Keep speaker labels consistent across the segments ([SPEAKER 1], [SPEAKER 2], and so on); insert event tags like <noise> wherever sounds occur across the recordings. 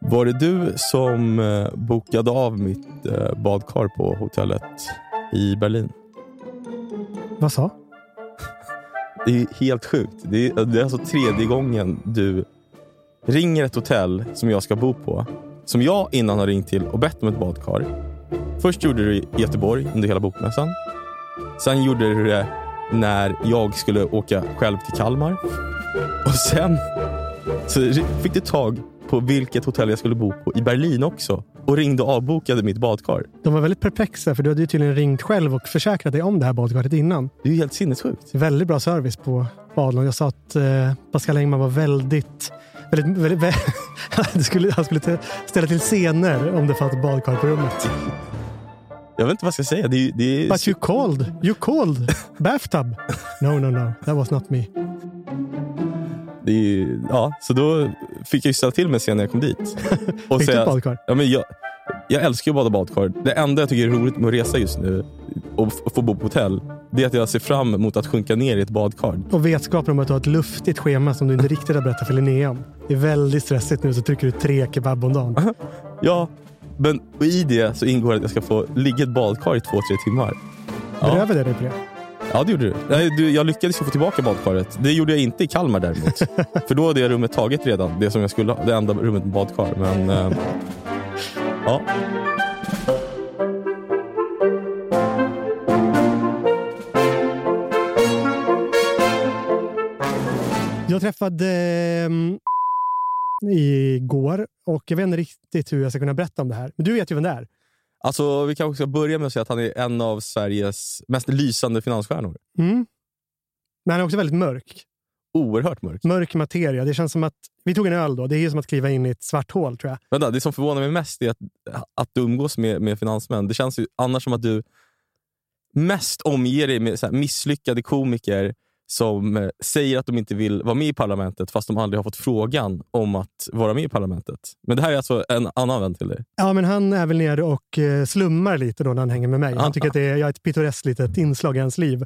[SPEAKER 1] Var det du som eh, bokade av mitt eh, badkar på hotellet i Berlin?
[SPEAKER 2] Vad sa?
[SPEAKER 1] Det är helt sjukt. Det är, det är alltså tredje gången du ringer ett hotell som jag ska bo på. Som jag innan har ringt till och bett om ett badkar. Först gjorde du det i Göteborg under hela bokmässan. Sen gjorde du det när jag skulle åka själv till Kalmar. Och sen så fick du tag på vilket hotell jag skulle bo på i Berlin också och ringde och avbokade mitt badkar.
[SPEAKER 2] De var väldigt perplexa för du hade ju tydligen ringt själv och försäkrat dig om det här badkaret innan.
[SPEAKER 1] Det är ju helt sinnessjukt.
[SPEAKER 2] Väldigt bra service på Badlon. Jag sa att eh, Pascal Engman var väldigt... väldigt, väldigt vä- <laughs> han skulle, han skulle ställa till scener om det fanns ett badkar på rummet.
[SPEAKER 1] Jag vet inte vad jag ska säga. Det det
[SPEAKER 2] But you called. You called. <laughs> Bathtub. No, no, no. That was not me.
[SPEAKER 1] Det är, ju- ja, så då fick jag ju ställa till mig sen när jag kom dit. <laughs> Och
[SPEAKER 2] Fick du
[SPEAKER 1] säga-
[SPEAKER 2] ett badkar?
[SPEAKER 1] Ja, men jag, jag älskar ju att bada badkar. Det enda jag tycker är roligt med att resa just nu och f- få bo på hotell, det är att jag ser fram emot att sjunka ner i ett badkar.
[SPEAKER 2] Och vetskapen om att du har ett luftigt schema som du inte riktigt har berättat för Linnean. Det är väldigt stressigt nu så trycker du tre kebab om dagen. <laughs>
[SPEAKER 1] Ja, men i det så ingår att jag ska få ligga i ett badkar i två, tre timmar. Ja.
[SPEAKER 2] Berövar det dig på det?
[SPEAKER 1] Ja, det gjorde du. Nej, du. Jag lyckades ju få tillbaka badkaret. Det gjorde jag inte i Kalmar däremot. <laughs> För då hade jag rummet taget redan. Det som jag skulle ha. Det enda rummet med badkar. Men, eh, ja.
[SPEAKER 2] Jag träffade um, igår och jag vet inte riktigt hur jag ska kunna berätta om det här. Men du vet ju vem det är.
[SPEAKER 1] Alltså, vi kanske ska börja med att säga att han är en av Sveriges mest lysande finansstjärnor.
[SPEAKER 2] Mm. Men han är också väldigt mörk.
[SPEAKER 1] Oerhört mörk.
[SPEAKER 2] Mörk materia. Det känns som att... Vi tog en öl då. Det är som att kliva in i ett svart hål tror jag.
[SPEAKER 1] Vänta, det som förvånar mig mest är att, att du umgås med, med finansmän. Det känns ju annars som att du mest omger dig med så misslyckade komiker som eh, säger att de inte vill vara med i parlamentet fast de aldrig har fått frågan om att vara med i parlamentet. Men det här är alltså en annan vän till dig.
[SPEAKER 2] Ja, men han är väl nere och eh, slummar lite då när han hänger med mig.
[SPEAKER 1] Ah.
[SPEAKER 2] Han tycker att det är, jag är ett pittoreskt litet inslag i hans liv.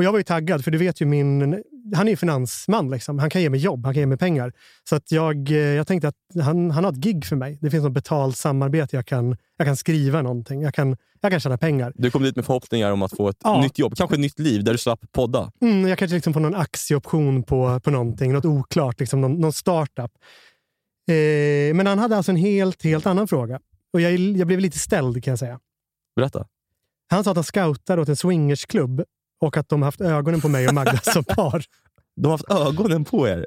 [SPEAKER 2] Och jag var ju taggad, för du vet ju min... Han är ju finansman. Liksom. Han kan ge mig jobb, han kan ge mig pengar. Så att jag, eh, jag tänkte att han, han har ett gig för mig. Det finns något betalt samarbete. Jag kan, jag kan skriva någonting. Jag kan, jag kan tjäna pengar.
[SPEAKER 1] Du kom dit med förhoppningar om att få ett
[SPEAKER 2] Ja.
[SPEAKER 1] nytt jobb, kanske ett nytt liv där du slapp podda.
[SPEAKER 2] Mm, jag kanske liksom får någon aktieoption på, på någonting. Något oklart, liksom, någon, någon startup. Eh, men han hade alltså en helt, helt annan fråga. Och jag, jag blev lite ställd kan jag säga.
[SPEAKER 1] Berätta.
[SPEAKER 2] Han sa att han scoutar åt en swingersklubb och att de har haft ögonen på mig och Magda som <laughs> par.
[SPEAKER 1] De har haft ögonen på er.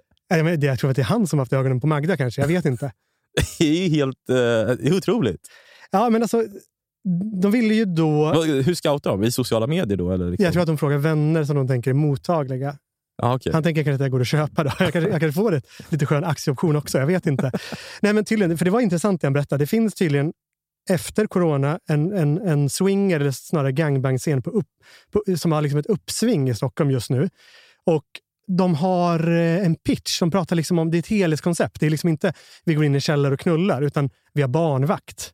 [SPEAKER 2] Jag tror att det är han som har haft ögonen på Magda kanske. Jag vet inte. <laughs>
[SPEAKER 1] Det är ju helt är otroligt.
[SPEAKER 2] Ja, men alltså, de ville ju då...
[SPEAKER 1] Hur scoutar de? I sociala medier då? Eller liksom?
[SPEAKER 2] Jag tror att de frågar vänner som de tänker är mottagliga.
[SPEAKER 1] Ja, okej.
[SPEAKER 2] Han tänker kanske att det går att köpa. Då. Jag kanske, jag kanske får ett lite skön aktieoption också. Jag vet inte. <laughs> Nej, men tydligen, för det var intressant det han berättade. Det finns tydligen efter corona en, en, en swinger, eller snarare gangbang-scen på upp, på, som har liksom ett uppsving i Stockholm just nu. Och de har eh, en pitch som pratar liksom om, det är ett helhetskoncept. Det är liksom inte vi går in i källare och knullar, utan vi har barnvakt.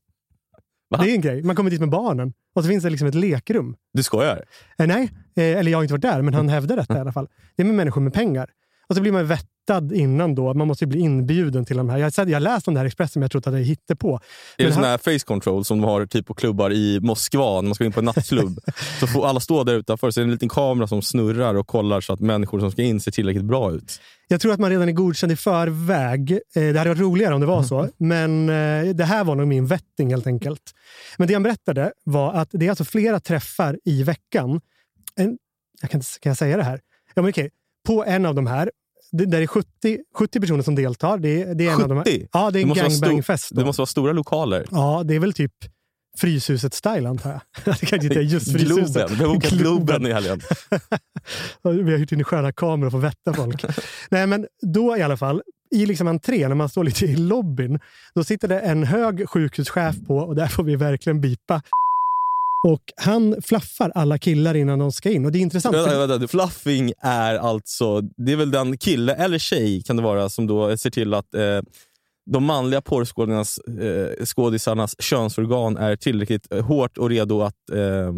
[SPEAKER 1] Va?
[SPEAKER 2] Det är en grej. Man kommer dit med barnen och så finns det liksom ett lekrum.
[SPEAKER 1] Du skojar?
[SPEAKER 2] Eh, nej, eh, eller jag har inte varit där, men han hävdar detta i alla fall. Det är med människor med pengar. Och så blir man vettad innan då. Man måste ju bli inbjuden till de här. Jag har, läst om det här Expressen, men jag tror att det är hittepå.
[SPEAKER 1] Är det
[SPEAKER 2] Men
[SPEAKER 1] sån här face control som de har typ på klubbar i Moskva när man ska in på en nattklubb? <laughs> så får alla stå där utanför, så är det en liten kamera som snurrar och kollar så att människor som ska in ser tillräckligt bra ut.
[SPEAKER 2] Jag tror att man redan är godkänd i förväg. Eh, Det hade varit roligare om det var så, men eh, det här var nog min vetting helt enkelt. Men det han berättade var att det är alltså flera träffar i veckan. En, jag kan, kan jag säga det här? Ja, men okej. På en av de här, det, där är 70, 70 personer som deltar. Det, är- det är en av de.
[SPEAKER 1] 70?
[SPEAKER 2] Ja, det är en gangbangfest.
[SPEAKER 1] Det måste vara stora lokaler.
[SPEAKER 2] Ja, det är väl typ Fryshuset-style antar jag. <laughs> det kanske inte är just Fryshuset.
[SPEAKER 1] Globen. Vi har bokat Globen i helgen. <laughs>
[SPEAKER 2] Vi har hyrt in sköna kameror för att vätta folk. <laughs> Nej, men då i alla fall, i liksom entrén, när man står lite i lobbyn, då sitter det en hög sjukhuschef på och där får vi verkligen bipa. Och han flaffar alla killar innan de ska in. Och det är intressant.
[SPEAKER 1] Vänta,
[SPEAKER 2] för-
[SPEAKER 1] vänta, fluffing är alltså, det är väl den kille eller tjej kan det vara som då ser till att eh, de manliga porrskådisarnas eh, skådisarnas könsorgan är tillräckligt eh, hårt och redo att eh,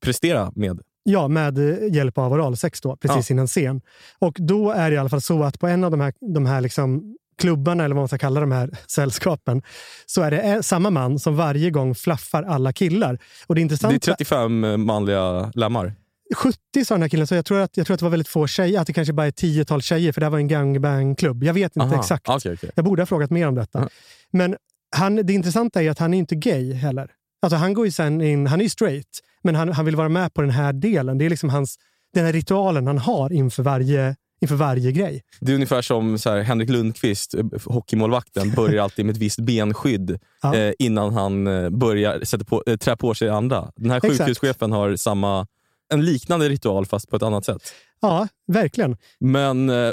[SPEAKER 1] prestera med.
[SPEAKER 2] Ja, med eh, hjälp av oralsex då, precis innan scen. Och då är det i alla fall så att på en av de här, de här liksom klubbarna, eller vad man ska kalla de här <laughs> sällskapen, så är det eh, samma man som varje gång flaffar alla killar. Och det,
[SPEAKER 1] Det
[SPEAKER 2] intressanta,
[SPEAKER 1] är 35 manliga lemmar.
[SPEAKER 2] 70 sa den här killen, så jag tror, att, jag tror att det var väldigt få tjejer. Att det kanske bara är ett tiotal tjejer, för det här var en gangbang-klubb. Jag vet inte
[SPEAKER 1] Aha.
[SPEAKER 2] exakt.
[SPEAKER 1] Okej, okej.
[SPEAKER 2] Jag borde ha frågat mer om detta.
[SPEAKER 1] Ja.
[SPEAKER 2] Men han, det intressanta är att han är inte gay heller. Alltså han går ju sen in, han är ju straight, men han, han vill vara med på den här delen. Det är liksom hans, den här ritualen han har inför varje, inför varje grej.
[SPEAKER 1] Det är ungefär som så här, Henrik Lundqvist, eh, hockeymålvakten, börjar alltid med ett visst benskydd
[SPEAKER 2] Ja.
[SPEAKER 1] eh, innan han eh, börjar sätta på, eh, trä på sig andra. Den här
[SPEAKER 2] Exakt.
[SPEAKER 1] sjukhuschefen har samma, en liknande ritual fast på ett annat sätt.
[SPEAKER 2] Ja, verkligen.
[SPEAKER 1] Men eh,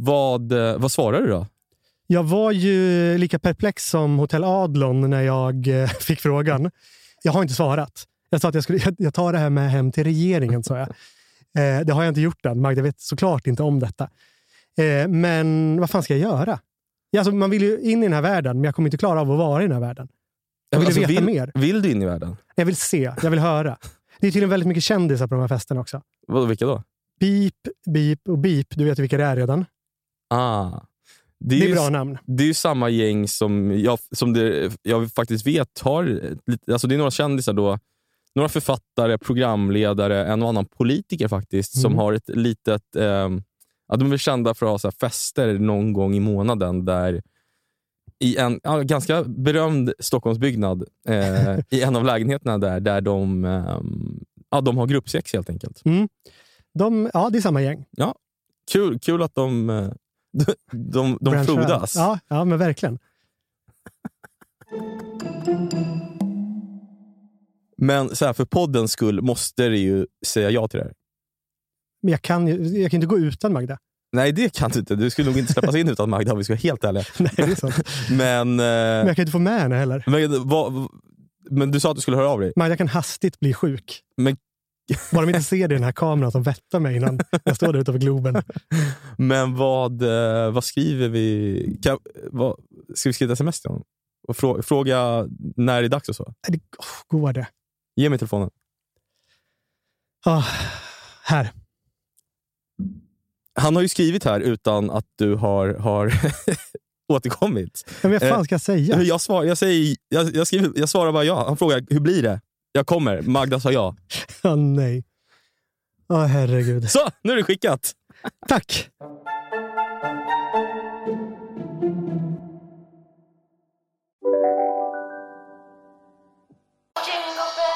[SPEAKER 1] vad, eh, vad svarar du då?
[SPEAKER 2] Jag var ju lika perplex som Hotell Adlon när jag fick frågan. Jag har inte svarat. Jag sa att jag, skulle, jag, jag tar det här med hem till regeringen, sa jag. Eh, det har jag inte gjort än. Magda vet såklart inte om detta. Eh, men vad fan ska jag göra? Ja, alltså, man vill ju in i den här världen, men jag kommer inte klara av att vara i den här världen. Jag vill
[SPEAKER 1] Alltså,
[SPEAKER 2] veta
[SPEAKER 1] vill,
[SPEAKER 2] mer.
[SPEAKER 1] Vill du in i världen?
[SPEAKER 2] Jag vill se, jag vill höra. Det är tydligen väldigt mycket kändisar på de här festerna också.
[SPEAKER 1] Vadå, vilka då?
[SPEAKER 2] Beep, beep och beep. Du vet vilka det är redan.
[SPEAKER 1] Ah.
[SPEAKER 2] Det är
[SPEAKER 1] ju,
[SPEAKER 2] bra namn.
[SPEAKER 1] det är ju samma gäng som jag, som det, jag faktiskt vet har... Alltså det är några kändisar då. Några författare, programledare, en och annan politiker faktiskt som
[SPEAKER 2] Mm.
[SPEAKER 1] har ett litet... ehm, ja, de är kända för att ha så fester någon gång i månaden där i en ja, ganska berömd Stockholmsbyggnad, eh, i en av lägenheterna där, där de, ehm, ja, de har gruppsex helt enkelt.
[SPEAKER 2] De, ja, det är samma gäng.
[SPEAKER 1] Kul, kul att de, eh, <laughs> de, de, de frodas.
[SPEAKER 2] Ja, ja, men verkligen.
[SPEAKER 1] Men så här, för poddens skull måste det ju säga ja till det här.
[SPEAKER 2] Men jag kan, ju, jag kan inte gå utan Magda.
[SPEAKER 1] Nej, det kan du inte. Du skulle nog inte släppas in utan Magda om vi ska vara helt ärliga. <laughs>
[SPEAKER 2] Nej, det är sant.
[SPEAKER 1] Men,
[SPEAKER 2] Men
[SPEAKER 1] eh,
[SPEAKER 2] jag kan inte få med henne heller.
[SPEAKER 1] men, vad, men du sa att du skulle höra av dig.
[SPEAKER 2] Magda kan hastigt bli sjuk.
[SPEAKER 1] Men, <laughs>
[SPEAKER 2] Bara de inte ser det i den här kameran som vettar mig innan jag står där utanför Globen. <laughs>
[SPEAKER 1] men vad, eh, vad skriver vi? Kan, vad, ska vi skriva ett sms till honom? Och frå, fråga när det är dags och så?
[SPEAKER 2] Nej, det, oh, går det?
[SPEAKER 1] Ge mig telefonen.
[SPEAKER 2] Ah, här.
[SPEAKER 1] Han har ju skrivit här utan att du har, har <laughs> återkommit.
[SPEAKER 2] Ja, Men vad fan ska jag säga?
[SPEAKER 1] Jag, svar, jag, säger, jag, jag, skriver, jag svarar bara ja. Han frågar hur blir det? Jag kommer. Magda sa ja. <laughs>
[SPEAKER 2] Åh nej. Åh herregud.
[SPEAKER 1] Så, nu är det skickat.
[SPEAKER 2] Tack!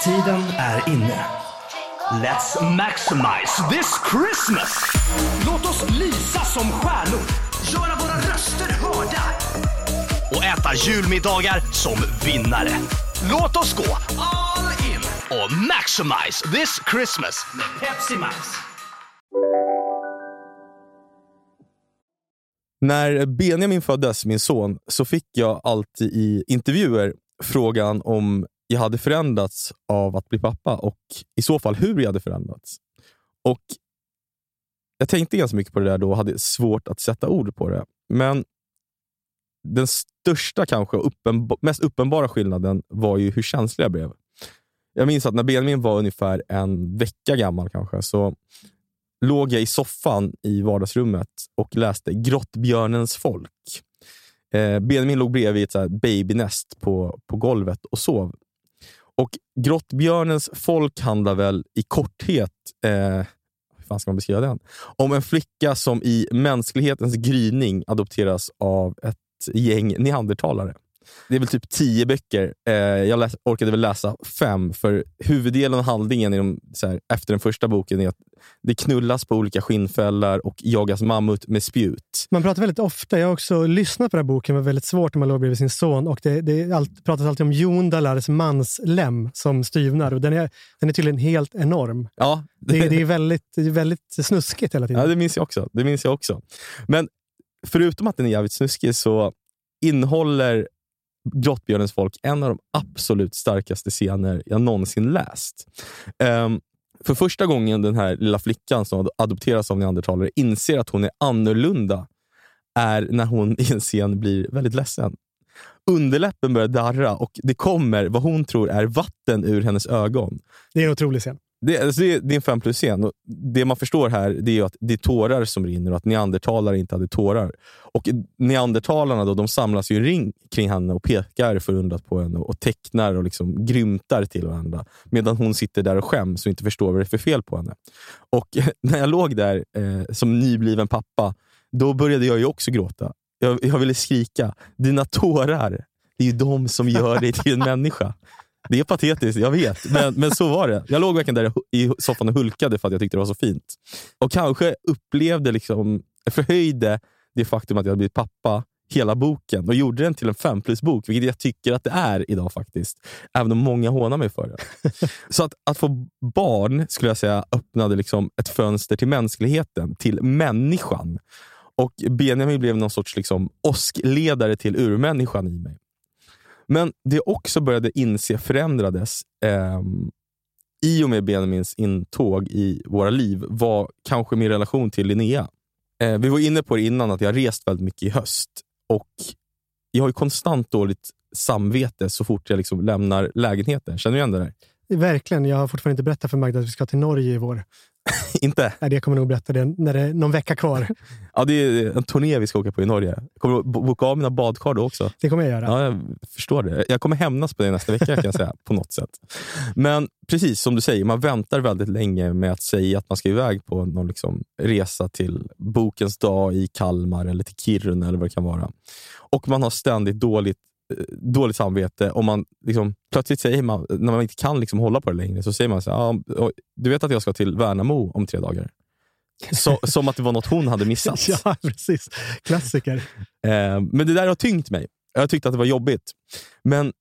[SPEAKER 3] Tiden är inne. Let's maximize this Christmas! Låt oss lysa som stjärnor. Göra våra röster hörda. Och äta julmiddagar som vinnare. Låt oss gå all in och maximize this Christmas med Pepsi Max.
[SPEAKER 1] När Benjamin föddes, min son, så fick jag alltid i intervjuer frågan om jag hade förändrats av att bli pappa och i så fall hur jag hade förändrats. Och Jag tänkte ganska mycket på det där då och hade svårt att sätta ord på det. Men den största, kanske uppenba- mest uppenbara skillnaden var ju hur känslig jag blev. Jag minns att när Benjamin var ungefär en vecka gammal kanske, så låg jag i soffan i vardagsrummet och läste Grottbjörnens folk. Eh, Benjamin låg bredvid ett så babynest på, på golvet och sov. Och Grottbjörnens folk handlar väl i korthet, eh, hur fan ska man beskriva den? Om en flicka som i mänsklighetens gryning adopteras av ett gäng neandertalare. Det är väl typ tio böcker. Eh, jag läs, orkade väl läsa fem, för huvuddelen av handlingen i de, så här, efter den första boken är att det knullas på olika skinnfällar och jagas mammut med spjut.
[SPEAKER 2] Man pratar väldigt ofta, jag har också lyssnat på den här boken, det var väldigt svårt när man låg bredvid sin son. Och det, det allt, pratas alltid om Jondalars manslem som styvnar. Och den, är, den är tydligen helt enorm.
[SPEAKER 1] Ja,
[SPEAKER 2] Det, det, är, väldigt, det är väldigt snuskigt hela tiden.
[SPEAKER 1] Ja, det minns jag också. Det minns jag också. Men förutom att den är jävligt snuskig så innehåller Grottbjörnens folk en av de absolut starkaste scener jag någonsin läst. Um, för första gången den här lilla flickan som adopteras av neandertalare inser att hon är annorlunda är när hon i en scen blir väldigt ledsen. Underläppen börjar darra och det kommer vad hon tror är vatten ur hennes ögon.
[SPEAKER 2] Det är en otrolig scen
[SPEAKER 1] det, alltså det, det är en fem plus scen. Det man förstår här det är att det är tårar som rinner och att neandertalare inte hade tårar. Och neandertalarna då, de samlas ju ring kring henne och pekar förundrat på henne och tecknar och liksom grymtar till varandra. Medan hon sitter där och skäms och inte förstår vad det är för fel på henne. Och <laughs> när jag låg där eh, som nybliven pappa, då började jag ju också gråta. Jag, jag ville skrika, dina tårar, det är ju de som gör dig till en <laughs> människa. Det är patetiskt, jag vet. Men, men så var det. Jag låg verkligen där i soffan och hulkade för att jag tyckte det var så fint. Och kanske upplevde, liksom, förhöjde det faktum att jag blivit pappa hela boken och gjorde den till en fem plus-bok, vilket jag tycker att det är idag faktiskt. Även om många hånar mig för det. Så att, att få barn, skulle jag säga, öppnade liksom ett fönster till mänskligheten, till människan. Och Benjamin blev någon sorts liksom, åskledare till urmänniskan i mig. Men det jag också började inse förändrades eh, i och med Benjamins intåg i våra liv var kanske min relation till Linnea. Eh, vi var inne på det innan, att jag har rest väldigt mycket i höst. Och Jag har ju konstant dåligt samvete så fort jag liksom lämnar lägenheten. Känner du igen det där?
[SPEAKER 2] Verkligen. Jag har fortfarande inte berättat för Magda att vi ska till Norge i vår. <laughs>
[SPEAKER 1] inte?
[SPEAKER 2] Nej, jag kommer nog berätta det när det är någon vecka kvar.
[SPEAKER 1] Ja, det är en turné vi ska åka på i Norge. Jag kommer att boka av mina badkar då också.
[SPEAKER 2] Det kommer jag göra.
[SPEAKER 1] Ja, jag förstår det. Jag kommer hämnas på det nästa vecka kan jag säga, på något sätt. Men precis som du säger, man väntar väldigt länge med att säga att man ska iväg på någon liksom resa till Bokens dag i Kalmar eller till Kiruna eller vad det kan vara. Och man har ständigt dåligt dåligt samvete om man liksom, plötsligt säger man, när man inte kan liksom hålla på det längre, så säger man så här, ah, du vet att jag ska till Värnamo om tre dagar. Så, <laughs> som att det var något hon hade missat. <laughs>
[SPEAKER 2] ja, precis. Klassiker.
[SPEAKER 1] Eh, men det där har tyngt mig. Jag har tyckt att det var jobbigt. Men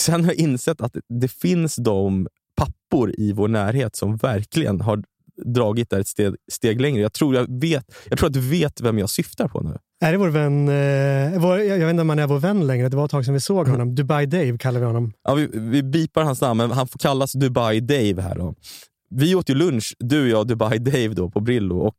[SPEAKER 1] sen har jag insett att det finns de pappor i vår närhet som verkligen har dragit där ett steg, steg längre. Jag tror, jag, vet, jag tror att du vet vem jag syftar på nu.
[SPEAKER 2] Är det vår vän, eh, vår, jag vet inte om han är vår vän längre, det var ett tag sedan vi såg honom. Dubai Dave kallar vi honom.
[SPEAKER 1] Ja, vi, vi bipar hans namn, men han får kallas Dubai Dave här. Då. Vi åt ju lunch, du, jag och Dubai Dave då, på Brillo. Och,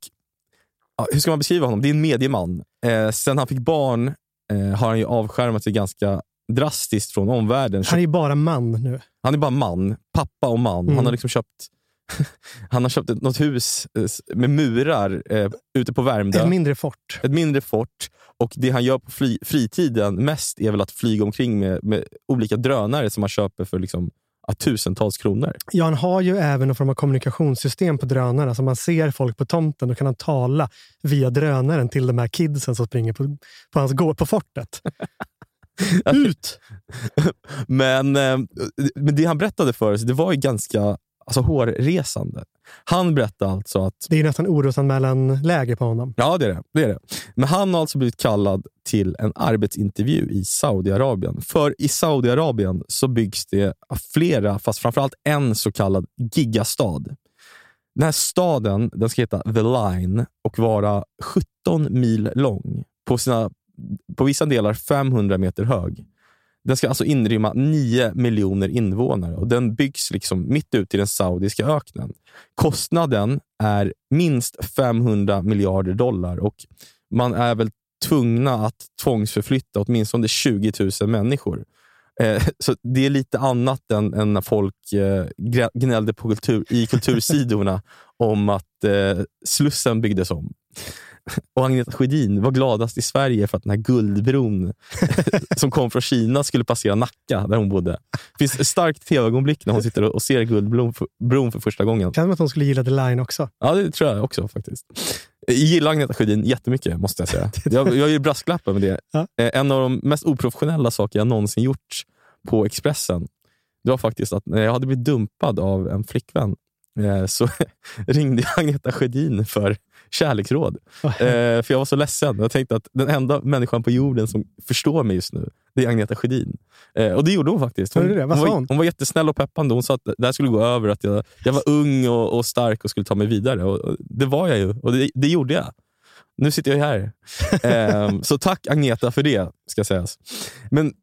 [SPEAKER 1] ja, hur ska man beskriva honom? Det är en medieman. Eh, sen han fick barn eh, har han ju avskärmat sig ganska drastiskt från omvärlden.
[SPEAKER 2] Han är ju bara man nu.
[SPEAKER 1] Han är bara man. Pappa och man.
[SPEAKER 2] Mm.
[SPEAKER 1] Han har liksom köpt <laughs> han har köpt ett, något hus eh, med murar eh, ute på Värmdö.
[SPEAKER 2] Ett mindre fort.
[SPEAKER 1] Ett mindre fort. Och Det han gör på fly, fritiden mest är väl att flyga omkring med, med olika drönare som han köper för liksom, tusentals kronor.
[SPEAKER 2] Ja, han har ju även någon form av kommunikationssystem på drönarna. Så man ser folk på tomten, då kan han tala via drönaren till de här kidsen som springer på, på hans gård, på fortet. <laughs> Ut! <laughs>
[SPEAKER 1] men, eh, men det han berättade för oss, det var ju ganska alltså, hårresande. Han berättade alltså att...
[SPEAKER 2] Det är nästan orosanmälan-läge på honom.
[SPEAKER 1] Ja, det är det, det är det. Men han har alltså blivit kallad till en arbetsintervju i Saudiarabien. För i Saudiarabien så byggs det flera, fast framförallt en så kallad gigastad. Den här staden den ska heta The Line och vara 17 mil lång. På, sina, på vissa delar 500 meter hög. Den ska alltså inrymma 9 miljoner invånare och den byggs liksom mitt ute i den saudiska öknen. Kostnaden är minst 500 miljarder dollar och man är väl tvungna att tvångsförflytta åtminstone 20 000 människor. Eh, <laughs> så Det är lite annat än, än när folk eh, gnällde på kultur, i <laughs> kultursidorna om att eh, Slussen byggdes om. Och Agneta Sjödin var gladast i Sverige för att den här guldbron <laughs> som kom från Kina skulle passera Nacka, där hon bodde. Det finns ett starkt tv-ögonblick när hon sitter och ser guldbron för, bron för första gången.
[SPEAKER 2] Kan att hon skulle gilla The Line också.
[SPEAKER 1] Ja, det tror jag också faktiskt. Jag gillar Agneta Sjödin jättemycket, måste jag säga. Jag, jag ger brasklappen med det.
[SPEAKER 2] Ja.
[SPEAKER 1] Eh, en av de mest oprofessionella saker jag någonsin gjort på Expressen, det var faktiskt att när jag hade blivit dumpad av en flickvän eh, så <laughs> ringde jag Agneta Sjödin för kärleksråd. Eh, för jag var så ledsen. Jag tänkte att den enda människan på jorden som förstår mig just nu, det är Agneta Sjödin. Eh, och det gjorde hon faktiskt. Hon, hon, var,
[SPEAKER 2] hon?
[SPEAKER 1] var jättesnäll och peppande. Hon sa att det här skulle gå över, att jag, jag var ung och, och stark och skulle ta mig vidare. Och, det var jag ju, och det, det gjorde jag. Nu sitter jag här. <laughs> Eh, så tack Agneta för det, ska sägas. Men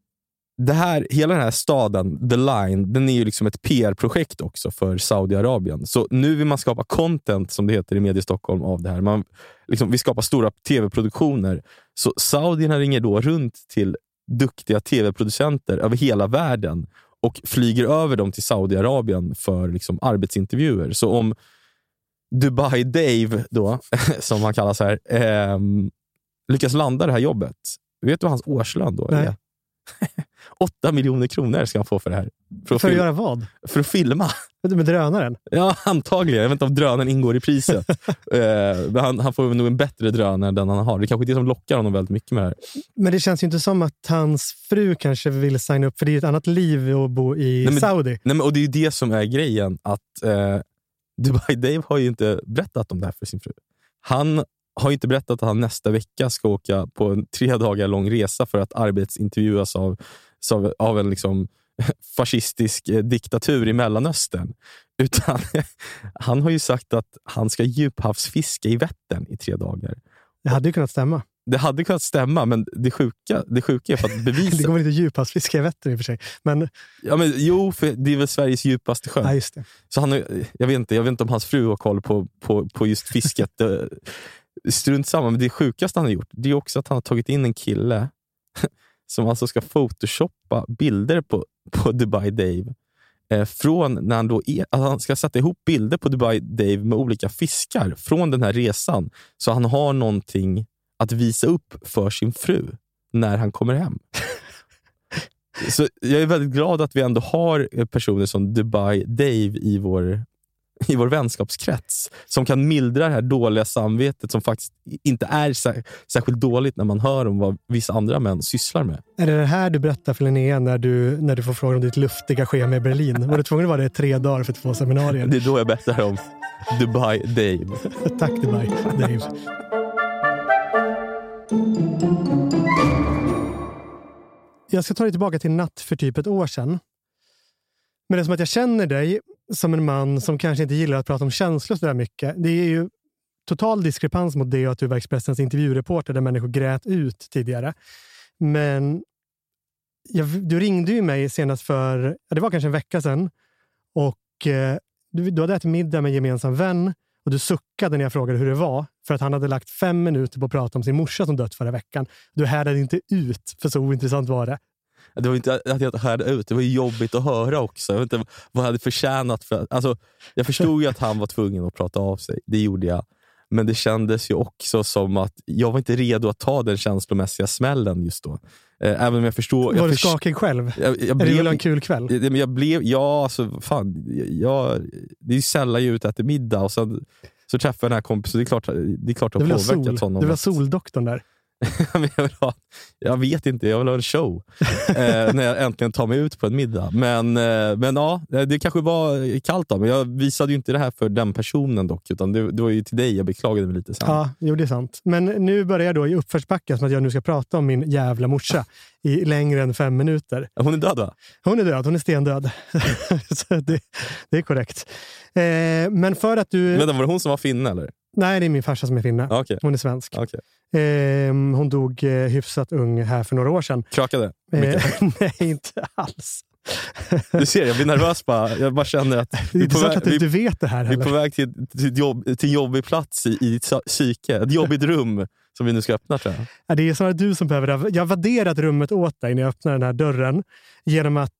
[SPEAKER 1] det här, hela den här staden, The Line, den är ju liksom ett PR-projekt också för Saudiarabien. Så nu vill man skapa content, som det heter i Media Stockholm, av det här. Man liksom, vi skapar stora tv-produktioner. Så saudierna ringer då runt till duktiga tv-producenter över hela världen och flyger över dem till Saudiarabien för liksom, arbetsintervjuer. Så om Dubai Dave, då, <laughs> som han kallas här, eh, lyckas landa det här jobbet, vet du vad hans årslön då
[SPEAKER 2] Nej. <laughs>
[SPEAKER 1] är? 8 miljoner kronor ska han få för det här. För att,
[SPEAKER 2] För att göra vad?
[SPEAKER 1] för att filma.
[SPEAKER 2] Med drönaren?
[SPEAKER 1] Ja, antagligen. Jag vet inte om drönaren ingår i priset. <laughs> Eh, han, han får nog en bättre drönare än den han har. Det är kanske är det som lockar honom väldigt mycket med det här.
[SPEAKER 2] Men det känns ju inte som att hans fru kanske vill signa upp, för det är ett annat liv att bo i
[SPEAKER 1] Nej, men-
[SPEAKER 2] Saudi.
[SPEAKER 1] Nej, men, och Det är ju det som är grejen. Att eh, Dubai <laughs> Dave har ju inte berättat om det här för sin fru. Han har inte berättat att han nästa vecka ska åka på en tre dagar lång resa för att arbetsintervjuas av, av, av en liksom <laughs> fascistisk eh, diktatur i Mellanöstern. <laughs> Utan <laughs> han har ju sagt att han ska djuphavsfiska i Vättern i tre dagar.
[SPEAKER 2] Det hade ju kunnat stämma.
[SPEAKER 1] Det hade kunnat stämma, men det sjuka, det sjuka är för att
[SPEAKER 2] Det
[SPEAKER 1] bevisa...
[SPEAKER 2] går väl inte djuphavsfiska i Vättern i och för sig. Men
[SPEAKER 1] ja, men, jo, för det är väl Sveriges djupaste sjö.
[SPEAKER 2] ja, just det.
[SPEAKER 1] Så han, har- jag, vet inte, jag vet inte om hans fru har koll på, på, på just fisket. Eh, Strunt samma, men det sjukaste han har gjort det är också att han har tagit in en kille som alltså ska photoshoppa bilder på, <laughs> på Dubai Dave. Eh, från när han, då är, alltså han ska sätta ihop bilder på Dubai Dave med olika fiskar från den här resan. Så han har någonting att visa upp för sin fru när han kommer hem. <laughs> Så jag är väldigt glad att vi ändå har eh, personer som Dubai Dave i vår, <laughs> i vår vänskapskrets. Som kan mildra det här dåliga samvetet som faktiskt inte är sär, särskilt dåligt när man hör om vad vissa andra män sysslar med.
[SPEAKER 2] Är det det här du berättar för Linnea när du, när du får frågan om ditt luftiga schema i Berlin? Var du tvungen att vara det i tre dagar för två seminarier?
[SPEAKER 1] Det är då jag berättar om Dubai Dave. <laughs>
[SPEAKER 2] Tack Dubai, Dave. Jag ska ta dig tillbaka till natt för typ ett år sedan. Men det är som att jag känner dig som en man som kanske inte gillar att prata om känslor så där mycket. Det är ju total diskrepans mot det och att du var Expressens intervjureporter där människor grät ut tidigare. Men jag, du ringde ju mig senast för, ja, det var kanske en vecka sedan. Och eh, du, du hade ätit middag med en gemensam vän och du suckade när jag frågade hur det var för att han hade lagt fem minuter på att prata om sin morsa som dött förra veckan. Du härdade inte ut, för så ointressant var det.
[SPEAKER 1] Det var inte att jag hörde ut, det var jobbigt att höra också. Jag vet inte vad jag hade förtjänat. För, alltså, jag förstod ju att han var tvungen att prata av sig, det gjorde jag. Men det kändes ju också som att jag var inte redo att ta den känslomässiga smällen just då. Eh, Även om jag förstår...
[SPEAKER 2] var
[SPEAKER 1] jag
[SPEAKER 2] du
[SPEAKER 1] först-
[SPEAKER 2] skakig själv?
[SPEAKER 1] jag, jag blev,
[SPEAKER 2] en kul kväll?
[SPEAKER 1] Ja, men jag blev, ja alltså fan, jag, det är ju sällan jag är ute och äter middag och sen så träffar jag den här kompisen. Det är klart, det är klart
[SPEAKER 2] Du
[SPEAKER 1] det har
[SPEAKER 2] sol.
[SPEAKER 1] påverkat honom.
[SPEAKER 2] Du
[SPEAKER 1] att-
[SPEAKER 2] soldoktorn där. <laughs>
[SPEAKER 1] Men jag, vill ha, jag vet inte, jag vill ha en show. eh, när jag äntligen tar mig ut på en middag. Men, eh, men ja, det kanske var kallt av mig. Jag visade ju inte det här för den personen dock. Utan det, det var ju till dig jag beklagade mig lite sen.
[SPEAKER 2] Ja, jo, det är sant. Men nu börjar jag då i uppförsbacke som att jag nu ska prata om min jävla morsa i längre än fem minuter.
[SPEAKER 1] Hon är död va?
[SPEAKER 2] Hon är död, hon är stendöd. <laughs> Det, det är korrekt. Eh, men för att du...
[SPEAKER 1] Vänta, var det hon som var finne eller?
[SPEAKER 2] Nej, det är min farsa som är finne.
[SPEAKER 1] Okej.
[SPEAKER 2] Hon är svensk.
[SPEAKER 1] okej.
[SPEAKER 2] Eh, hon dog eh, hyfsat ung här för några år sedan.
[SPEAKER 1] Mycket.
[SPEAKER 2] Eh, <laughs> nej, inte alls. <laughs>
[SPEAKER 1] Du ser, jag blir nervös bara. Jag bara känner att
[SPEAKER 2] Det är
[SPEAKER 1] väg,
[SPEAKER 2] att du
[SPEAKER 1] vi,
[SPEAKER 2] inte vet det här
[SPEAKER 1] vi är
[SPEAKER 2] heller.
[SPEAKER 1] på väg till, till, jobb, till en jobbig plats i, i ditt psy- psyke. Ett jobbigt rum som vi nu ska öppna tror jag.
[SPEAKER 2] Ja, Det är snarare du som behöver det. Jag har vadderat rummet åt dig när jag öppnar den här dörren genom att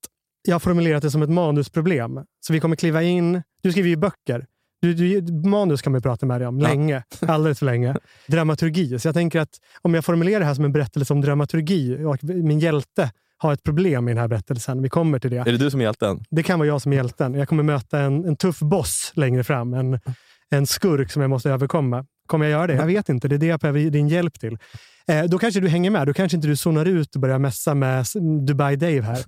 [SPEAKER 2] jag har formulerat det som ett manusproblem. Så vi kommer kliva in. Du skriver ju böcker. Du, du, manus kan man ju prata med dig om
[SPEAKER 1] Ja.
[SPEAKER 2] länge. <laughs> Alldeles för länge. Dramaturgi. Så jag tänker att om jag formulerar det här som en berättelse om dramaturgi och min hjälte har ett problem i den här berättelsen. Vi kommer till det.
[SPEAKER 1] Är det du som är hjälten?
[SPEAKER 2] Det kan vara jag som är hjälten. Jag kommer möta en, en tuff boss längre fram. En, en skurk som jag måste överkomma. Kommer jag göra det? Jag vet inte. Det är det jag behöver din hjälp till. Eh, då kanske du hänger med. Då kanske inte du zonar ut och börjar messa med Dubai Dave här.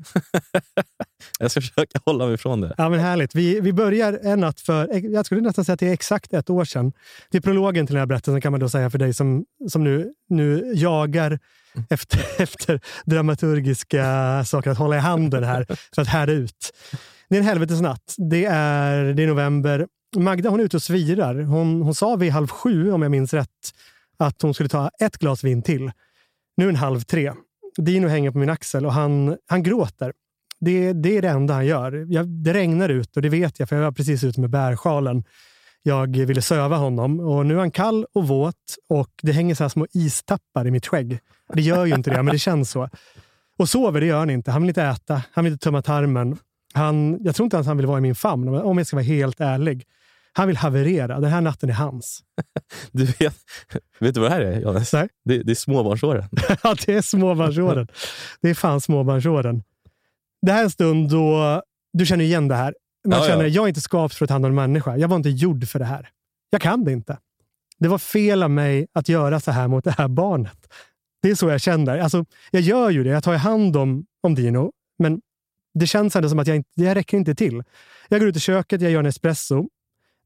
[SPEAKER 2] <laughs>
[SPEAKER 1] Jag ska försöka hålla mig ifrån det.
[SPEAKER 2] Ja, men härligt. Vi, vi börjar en natt för, jag skulle nästan säga att det är exakt ett år sedan. Det är prologen till den här berättelsen kan man då säga för dig som, som nu, nu jagar efter, <laughs> efter dramaturgiska saker att hålla i handen här för att härda ut. Det är en helvetesnatt. Det är, det är november. Magda hon är ute och svirar. Hon, hon sa vid halv sju, om jag minns rätt, att hon skulle ta ett glas vin till. Nu är en halv tre. Dino hänger på min axel och han, han gråter. Det, det är det enda han gör. Jag, det regnar ut och det vet jag för jag var precis ute med bärsjalen. Jag ville söva honom och nu är han kall och våt och det hänger så här små istappar i mitt skägg. Det gör ju inte det, men det känns så. Och sover, det gör han inte. Han vill inte äta, han vill inte tömma tarmen. Han, jag tror inte ens han vill vara i min famn, om jag ska vara helt ärlig. Han vill haverera. Den här natten är hans. <laughs>
[SPEAKER 1] Du vet, vet du vad det här är, Johannes?
[SPEAKER 2] Nej.
[SPEAKER 1] Det, det är småbarnsåren. <laughs>
[SPEAKER 2] ja, det är småbarnsåren. Det är fan småbarnsåren. Det här är en stund då du känner igen det här. Man
[SPEAKER 1] Ja, ja.
[SPEAKER 2] känner jag är inte skapt för att ta hand om en människa. Jag var inte gjord för det här. Jag kan det inte. Det var fel av mig att göra så här mot det här barnet. Det är så jag känner. Alltså, jag gör ju det. Jag tar hand om, om Dino, men det känns ändå som att jag inte, det räcker inte till. Jag går ut i köket, jag gör en espresso.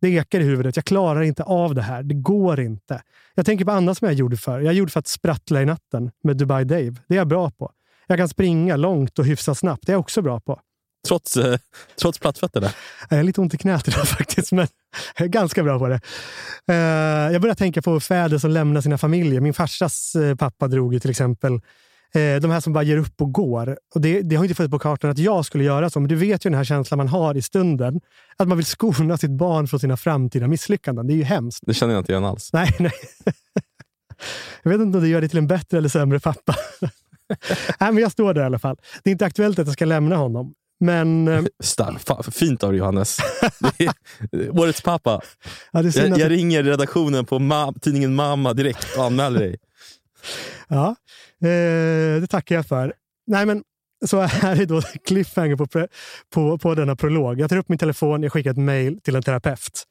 [SPEAKER 2] Det ekar i huvudet. Jag klarar inte av det här. Det går inte. Jag tänker på annat som jag gjorde för. Jag gjorde för att sprattla i natten med Dubai Dave. Det är jag bra på. Jag kan springa långt och hyfsat snabbt. Det är jag också bra på.
[SPEAKER 1] Trots, eh, trots plattfötterna.
[SPEAKER 2] Jag har lite ont i knät idag <laughs> faktiskt, men jag är ganska bra på det. Eh, Jag börjar tänka på fäder som lämnar sina familjer. Min farsas eh, pappa drog ju till exempel eh, de här som bara ger upp och går. Och det, det har inte funnits på kartan att jag skulle göra så, men du vet ju den här känslan man har i stunden. Att man vill skona sitt barn från sina framtida misslyckanden. Det är ju hemskt.
[SPEAKER 1] Det känner jag inte igen alls.
[SPEAKER 2] Nej, nej. Jag vet inte om det gör dig till en bättre eller sämre pappa. nej, men jag står där i alla fall. Det är inte aktuellt att jag ska lämna honom. Men eh,
[SPEAKER 1] Star, fa, fint av dig, Johannes. Årets pappa.
[SPEAKER 2] ja,
[SPEAKER 1] Jag,
[SPEAKER 2] att
[SPEAKER 1] jag ringer redaktionen på ma, tidningen Mamma direkt och anmäler dig.
[SPEAKER 2] Ja, eh, det tackar jag för. Nej, men så här är då <laughs> cliffhanger på, på, på denna prolog. Jag tar upp min telefon, jag skickar ett mejl till en terapeut.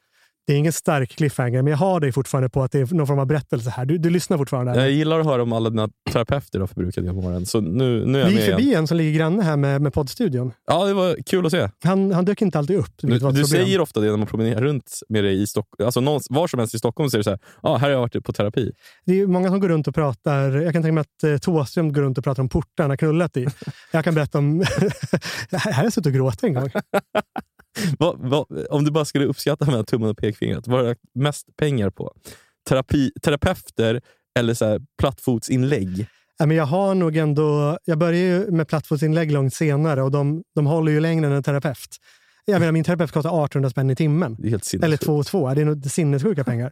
[SPEAKER 2] Det är ingen stark cliffhanger, men jag har dig fortfarande på att det är någon form av berättelse här. Du, du lyssnar fortfarande?
[SPEAKER 1] Jag gillar att höra om alla dina terapeuter du har förbrukat genom åren. Så nu, nu är jag
[SPEAKER 2] Vi gick
[SPEAKER 1] igen.
[SPEAKER 2] förbi en som ligger granne här med, med poddstudion.
[SPEAKER 1] Ja, det var kul att se.
[SPEAKER 2] Han, han dök inte alltid upp.
[SPEAKER 1] Du, du säger ofta det när man promenerar runt med dig i Stockholm. Alltså någon, var som helst i Stockholm är det så här, ah, här har jag varit på terapi.
[SPEAKER 2] Det är många som går runt och pratar. Jag kan tänka mig att eh, Thåström går runt och pratar om portar han har knullat i. Jag kan berätta om... <laughs> här har jag suttit och gråtit en gång. <laughs>
[SPEAKER 1] Vad, vad, om du bara skulle uppskatta mellan tummen och pekfingret, vad har du lagt mest pengar på? Terapi, terapeuter eller så här plattfotsinlägg?
[SPEAKER 2] Ja, men jag har nog ändå... Jag började ju med plattfotsinlägg långt senare och de, de håller ju längre än en terapeut. Jag menar, min terapeut kostar 1800 spänn i timmen. Eller
[SPEAKER 1] sinnessjukt.
[SPEAKER 2] 2 och 2. Det är nog sinnessjuka pengar.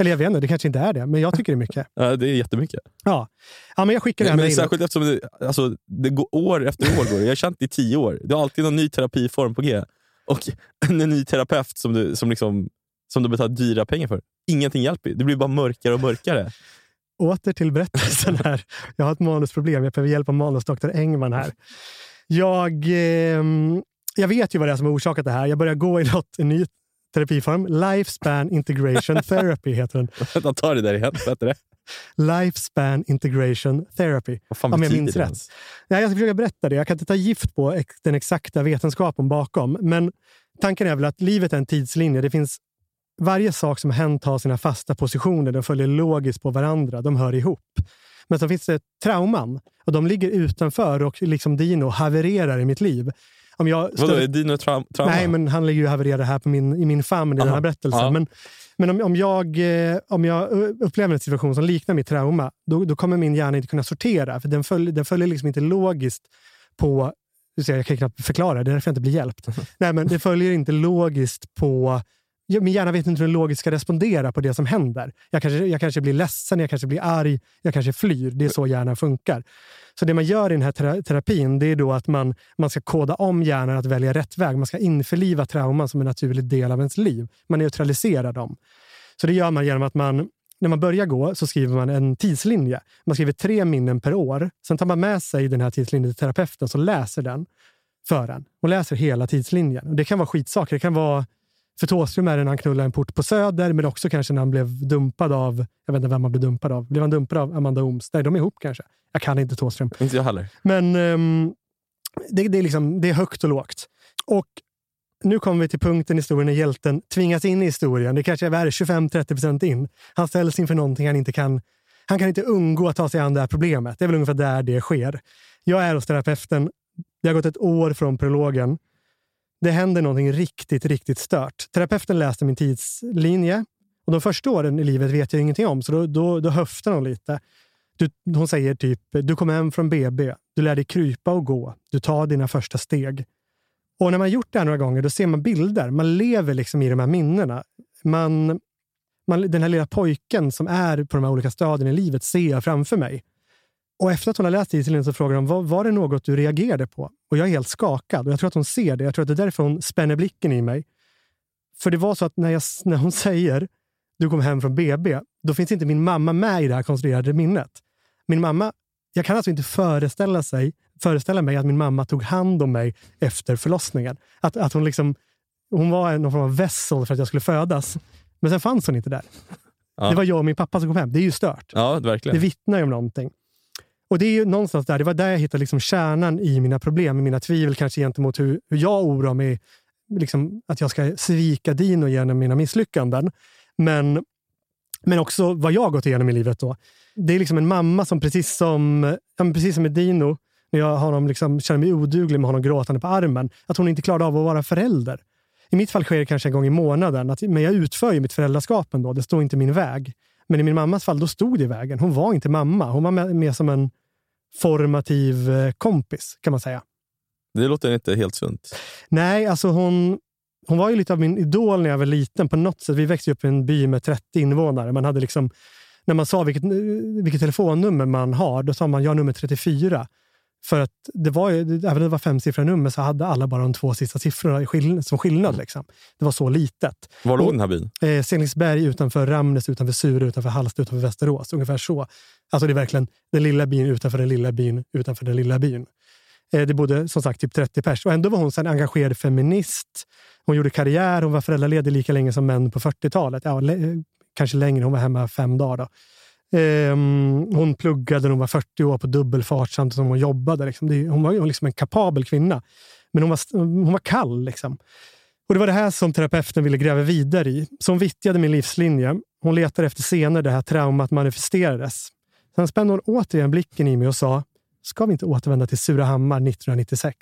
[SPEAKER 2] Eller jag vet inte, det kanske inte är det, men jag tycker det är mycket.
[SPEAKER 1] Ja, det är jättemycket.
[SPEAKER 2] Ja, ja men jag skickar det här mejlet.
[SPEAKER 1] särskilt eftersom det, alltså, det går år efter år. Går. Jag har känt det i tio år. Det är alltid någon ny terapiform på G. Och en ny terapeut som du, som liksom, som du betalar dyra pengar för. Ingenting hjälper. Det blir bara mörkare och mörkare.
[SPEAKER 2] Åter till berättelsen här. Jag har ett manusproblem. Jag behöver hjälp av manusdoktor Engman här. Jag, ehm, jag vet ju vad det är som har orsakat det här. Jag börjar gå i något, en ny terapiform. Lifespan Integration Therapy heter den. <laughs>
[SPEAKER 1] Vänta, ta det där igen. Vad heter det?
[SPEAKER 2] Lifespan Integration Therapy.
[SPEAKER 1] Vad fan
[SPEAKER 2] Om jag minns
[SPEAKER 1] det
[SPEAKER 2] rätt. Nej, jag ska försöka berätta det. Jag kan inte ta gift på ex- den exakta vetenskapen bakom. Men tanken är väl att livet är en tidslinje. Det finns varje sak som hänt har sina fasta positioner. De följer logiskt på varandra. De hör ihop. Men så finns det trauman och de ligger utanför och liksom Dino havererar i mitt liv. Om jag
[SPEAKER 1] Vadå, är dino tra- trauma?
[SPEAKER 2] Nej, men han ligger ju havererad här på min, i min famn i den här
[SPEAKER 1] Aha.
[SPEAKER 2] berättelsen.
[SPEAKER 1] Ja.
[SPEAKER 2] Men, men om, om, jag, eh, om jag eh, upplever en situation som liknar mitt trauma, då, då kommer min hjärna inte kunna sortera. För den, följer, den följer liksom inte logiskt på... Jag kan knappt förklara, det är därför jag inte blir hjälpt. <laughs> Nej, men det följer inte logiskt på... Min hjärna vet inte hur den logiskt ska respondera på det som händer. Jag kanske, jag kanske blir ledsen, jag kanske blir arg, jag kanske flyr. Det är så hjärnan funkar. Så det man gör i den här terapin det är då att man, man ska koda om hjärnan att välja rätt väg. Man ska införliva trauman som en naturlig del av ens liv. Man neutraliserar dem. Så det gör man genom att man, när man börjar gå så skriver man en tidslinje. Man skriver tre minnen per år. Sen tar man med sig den här tidslinjen till terapeuten som läser den för en. Och läser hela tidslinjen. Och det kan vara skitsaker. Det kan vara för Thåström är det när han knullar en port på Söder, men också kanske när han blev dumpad av, jag vet inte vem han blev dumpad av. Blev han dumpad av Amanda Ooms? Nej, de är ihop kanske. Jag kan inte Thåström.
[SPEAKER 1] Inte jag heller.
[SPEAKER 2] Men ehm, det, det, är liksom, det är högt och lågt. Och nu kommer vi till punkten i historien när hjälten tvingas in i historien. Det kanske är värre, 25-30 procent in. Han ställs inför någonting han inte kan... Han kan inte undgå att ta sig an det här problemet. Det är väl ungefär där det sker. Jag är hos terapeuten. Det har gått ett år från prologen. Det händer någonting riktigt, riktigt stört. Terapeuten läste min tidslinje och de första åren i livet vet jag ingenting om, så då, då, då höftar hon lite. Du, hon säger typ, du kom hem från BB, du lär dig krypa och gå, du tar dina första steg. Och när man gjort det här några gånger, då ser man bilder. Man lever liksom i de här minnena. Man, man, den här lilla pojken som är på de här olika stadierna i livet ser jag framför mig. Och efter att hon har läst Iselin så frågar hon, var, var det något du reagerade på? Och jag är helt skakad och jag tror att hon ser det. Jag tror att det är därför hon spänner blicken i mig. För det var så att när, jag, <laughs> när hon säger, du kom hem från BB, då finns inte min mamma med i det här konstruerade minnet. Min mamma, jag kan alltså inte föreställa, sig, föreställa mig att min mamma tog hand om mig efter förlossningen. Att, att hon liksom, hon var någon form av vessel för att jag skulle födas. Men sen fanns hon inte där.
[SPEAKER 1] Ja.
[SPEAKER 2] Det var jag och min pappa som kom hem. Det är ju stört.
[SPEAKER 1] Ja,
[SPEAKER 2] Det
[SPEAKER 1] verkligen.
[SPEAKER 2] vittnar ju om någonting. Och det är ju någonstans där, det var där jag hittade liksom kärnan i mina problem, i mina tvivel kanske gentemot hur, hur jag oroar mig, liksom, att jag ska svika Dino genom mina misslyckanden. Men, men också vad jag har gått igenom i livet då. Det är liksom en mamma som precis som, ja, men precis som med Dino, när jag har honom liksom, känner mig oduglig med honom gråtande på armen, att hon inte klarade av att vara förälder. I mitt fall sker det kanske en gång i månaden, att, men jag utför ju mitt föräldraskap ändå. Det står inte min väg. Men i min mammas fall, då stod det i vägen. Hon var inte mamma. Hon var med, mer som en formativ eh, kompis, kan man säga.
[SPEAKER 1] Det låter inte helt sunt.
[SPEAKER 2] Nej, alltså hon, hon var ju lite av min idol när jag var liten. på något sätt. Vi växte upp i en by med 30 invånare. Man hade liksom, när man sa vilket, vilket telefonnummer man har, då sa man jag har nummer 34. För att det var ju, även om det var femsiffriga nummer så hade alla bara de två sista siffrorna som skillnad. Liksom. Det var så litet.
[SPEAKER 1] Var låg den här byn?
[SPEAKER 2] Eh, Selingsberg utanför Ramnäs, utanför Sure, utanför Hallsta, utanför Västerås. Ungefär så. Alltså det är verkligen den lilla byn utanför den lilla byn utanför den lilla byn. Eh, det bodde som sagt typ 30 pers. Och ändå var hon en engagerad feminist. Hon gjorde karriär. Hon var föräldraledig lika länge som män på 40-talet. Ja, kanske längre. Hon var hemma fem dagar. Då. Ehm, hon pluggade när hon var 40 år på dubbelfart samtidigt som hon jobbade. Liksom. Det, hon var liksom en kapabel kvinna. Men hon var, hon var kall. Liksom. Och Det var det här som terapeuten ville gräva vidare i. Så hon vittjade min livslinje. Hon letade efter scener där det här traumat manifesterades. Sen spände hon återigen blicken i mig och sa, ska vi inte återvända till Surahammar 1996?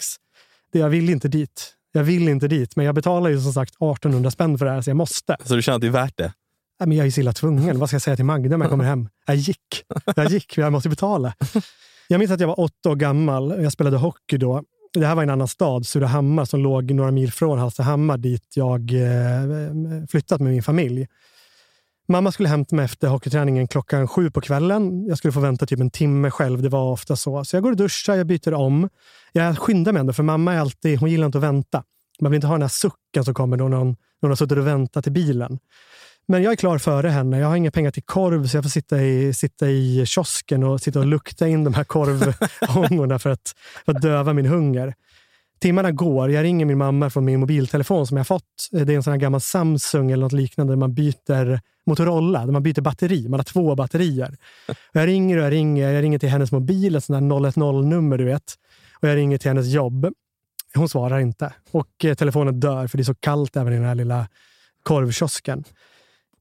[SPEAKER 2] Det, jag vill inte dit. Jag vill inte dit, men jag betalar ju som sagt 1800 spänn för det här, så jag måste.
[SPEAKER 1] Så du känner att det är värt det?
[SPEAKER 2] Nej, men jag är så illa tvungen. Vad ska jag säga till Magda när jag kommer hem? Jag gick. Jag gick, jag måste betala. Jag minns att jag var åtta år gammal. Jag spelade hockey då. Det här var en annan stad, Surahammar, som låg några mil från Hallstahammar dit jag eh, flyttat med min familj. Mamma skulle hämta mig efter hockeyträningen klockan sju på kvällen. Jag skulle få vänta typ en timme själv. Det var ofta så. Så jag går och duschar, jag byter om. Jag skyndar mig ändå, för mamma är alltid, hon gillar inte att vänta. Man vill inte ha den här sucken som kommer då någon, någon har suttit och väntat till bilen. Men jag är klar före henne. Jag har inga pengar till korv, så jag får sitta i, sitta i kiosken och sitta och lukta in de här korvångorna för att, för att döva min hunger. Timmarna går. Jag ringer min mamma från min mobiltelefon som jag fått. Det är en sån här gammal Samsung eller något liknande där man byter Motorola, där man byter batteri. Man har två batterier. Och jag ringer och jag ringer. Jag ringer till hennes mobil, ett sånt där 010-nummer du vet. Och jag ringer till hennes jobb. Hon svarar inte. Och eh, telefonen dör för det är så kallt även i den här lilla korvkiosken.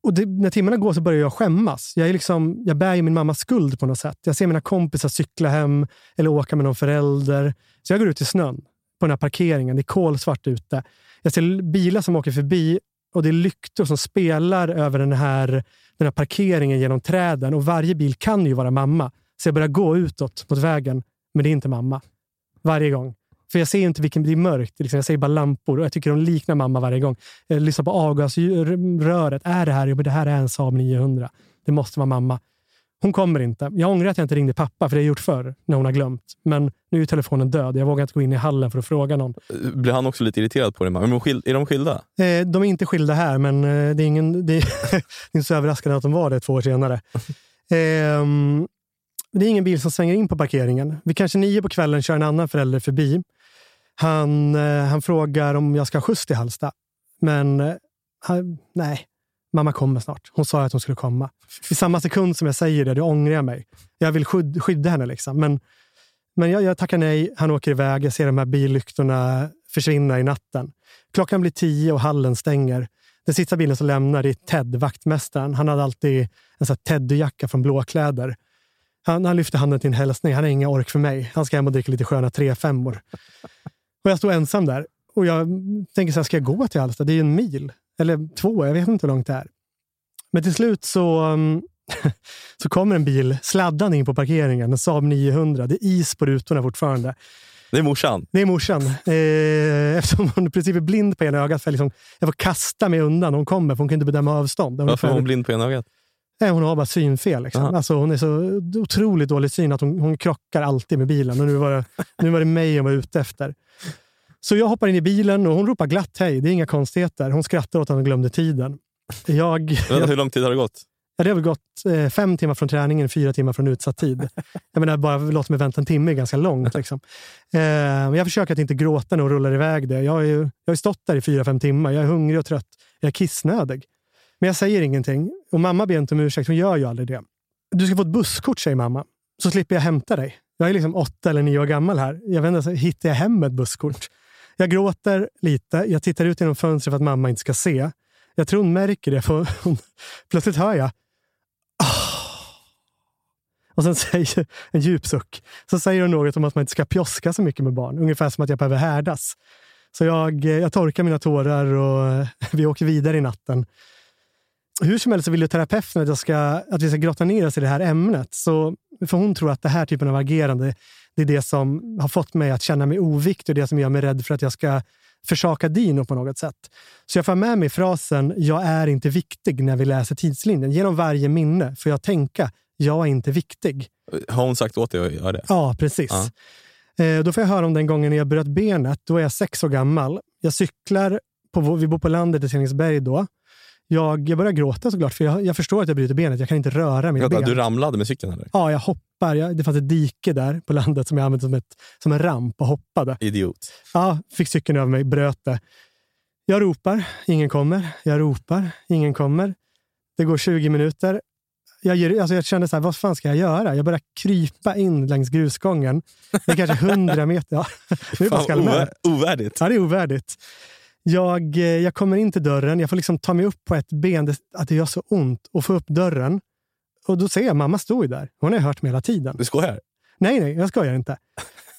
[SPEAKER 2] Och det, när timmarna går så börjar jag skämmas. Jag, är liksom, jag bär ju min mammas skuld på något sätt. Jag ser mina kompisar cykla hem eller åka med någon förälder. Så jag går ut i snön på den här parkeringen. Det är kolsvart ute. Jag ser bilar som åker förbi och det är lyktor som spelar över den här, den här parkeringen genom träden. Och varje bil kan ju vara mamma. Så jag börjar gå utåt mot vägen, men det är inte mamma. Varje gång. För jag ser inte vilken, det är mörkt. Liksom. Jag ser bara lampor och jag tycker de liknar mamma varje gång. Jag lyssnar på avgasröret. Är det här? Jo, det här är en Saab 900. Det måste vara mamma. Hon kommer inte. Jag ångrar att jag inte ringde pappa, för det har jag gjort förr när hon har glömt. Men nu är telefonen död. Jag vågar inte gå in i hallen för att fråga någon.
[SPEAKER 1] Blir han också lite irriterad på dig? Men är de skilda?
[SPEAKER 2] Eh, de är inte skilda här, men eh, det är, ingen, det är, <laughs> det är inte så överraskande att de var det två år senare. Ehm, det är ingen bil som svänger in på parkeringen. Vid kanske nio på kvällen kör en annan förälder förbi. Han, eh, han frågar om jag ska ha skjuts till Hallsta. Men eh, han, nej, mamma kommer snart. Hon sa att hon skulle komma. I samma sekund som jag säger det, då ångrar jag mig. Jag vill skyd, skydda henne. Liksom. Men, men jag, jag tackar nej. Han åker iväg. Jag ser de här billyktorna försvinna i natten. Klockan blir tio och hallen stänger. Den sista bilen som lämnar är Ted, vaktmästaren. Han hade alltid en teddyjacka från blåkläder. Han, han lyfter handen till en hälsning. Han har inga ork för mig. Han ska hem och dricka lite sköna trefemmor. Och jag står ensam där. Och jag tänker så här, ska jag gå till Hallsta? Det är ju en mil. Eller två, jag vet inte hur långt det är. Men till slut så, um, <laughs> så kommer en bil sladdande in på parkeringen. En Saab 900. Det är is på rutorna fortfarande.
[SPEAKER 1] Det är morsan.
[SPEAKER 2] Det är morsan. Eh, <laughs> eftersom hon i princip är blind på ena ögat. För jag, liksom, jag får kasta mig undan hon kommer, för hon kan inte bedöma avstånd.
[SPEAKER 1] Varför var
[SPEAKER 2] Ungefär-
[SPEAKER 1] hon blind på ena ögat?
[SPEAKER 2] Nej, hon har bara synfel. Liksom. Alltså, hon är så otroligt dålig syn att hon, hon krockar alltid med bilen. Och nu, var det, nu var det mig hon var ute efter. Så jag hoppar in i bilen och hon ropar glatt hej. Det är inga konstigheter. Hon skrattar åt att hon glömde tiden. Jag, <laughs>
[SPEAKER 1] Vänta, hur lång tid har det gått?
[SPEAKER 2] Ja, det har väl gått eh, fem timmar från träningen, fyra timmar från utsatt tid. Jag menar, bara låt mig vänta en timme är ganska långt. <laughs> Liksom. Eh, jag försöker att inte gråta när hon rullar iväg det. Jag har ju jag har stått där i fyra, fem timmar. Jag är hungrig och trött. Jag är kissnödig. Men jag säger ingenting. Och mamma ber inte om ursäkt. Hon gör ju aldrig det. Du ska få ett busskort, säger mamma. Så slipper jag hämta dig. Jag är liksom åtta eller nio år gammal här. Jag vet inte, hittar jag hem ett busskort? Jag gråter lite. Jag tittar ut genom fönstret för att mamma inte ska se. Jag tror hon märker det. För hon, plötsligt hör jag ah! och sen säger en djup suck. Så säger hon något om att man inte ska pjoska så mycket med barn. Ungefär som att jag behöver härdas. Så jag, eh, jag torkar mina tårar och eh, vi åker vidare i natten. Hur som helst så vill ju terapeuten att, jag ska, att vi ska grotta ner oss i det här ämnet. Så, för hon tror att det här typen av agerande det är det som har fått mig att känna mig oviktig och det som gör mig rädd för att jag ska försaka Dino på något sätt. Så jag får med mig frasen “jag är inte viktig” när vi läser tidslinjen. Genom varje minne får jag tänka “jag är inte viktig”.
[SPEAKER 1] Har hon sagt åt dig att göra det?
[SPEAKER 2] Ja, precis.
[SPEAKER 1] Ja.
[SPEAKER 2] Eh, Då får jag höra om den gången jag bröt benet. Då är jag sex år gammal. Jag cyklar, på, vi bor på landet i Stenungsberg då. Jag, jag börjar gråta såklart, för jag, jag förstår att jag bryter benet. Jag kan inte röra mina
[SPEAKER 1] Vänta,
[SPEAKER 2] ben.
[SPEAKER 1] du ramlade med cykeln eller?
[SPEAKER 2] Ja, jag hoppar. Jag, det fanns ett dike där på landet som jag använde som, ett, som en ramp och hoppade.
[SPEAKER 1] Idiot.
[SPEAKER 2] Ja, fick cykeln över mig, bröt det. Jag ropar, ingen kommer. Jag ropar, ingen kommer. Det går 20 minuter. Jag, ger, alltså jag kände så här, vad fan ska jag göra? Jag börjar krypa in längs grusgången. Det är kanske 100 meter. Ja, <laughs> nu är
[SPEAKER 1] Fan, ovär, ovärdigt.
[SPEAKER 2] Ja, det är ovärdigt. Jag, eh, jag kommer in till dörren. Jag får liksom ta mig upp på ett ben. Det, att det gör så ont att få upp dörren. Och då ser jag mamma ju där. Hon har hört mig hela tiden.
[SPEAKER 1] Du skojar?
[SPEAKER 2] Nej, nej, jag skojar inte. <laughs>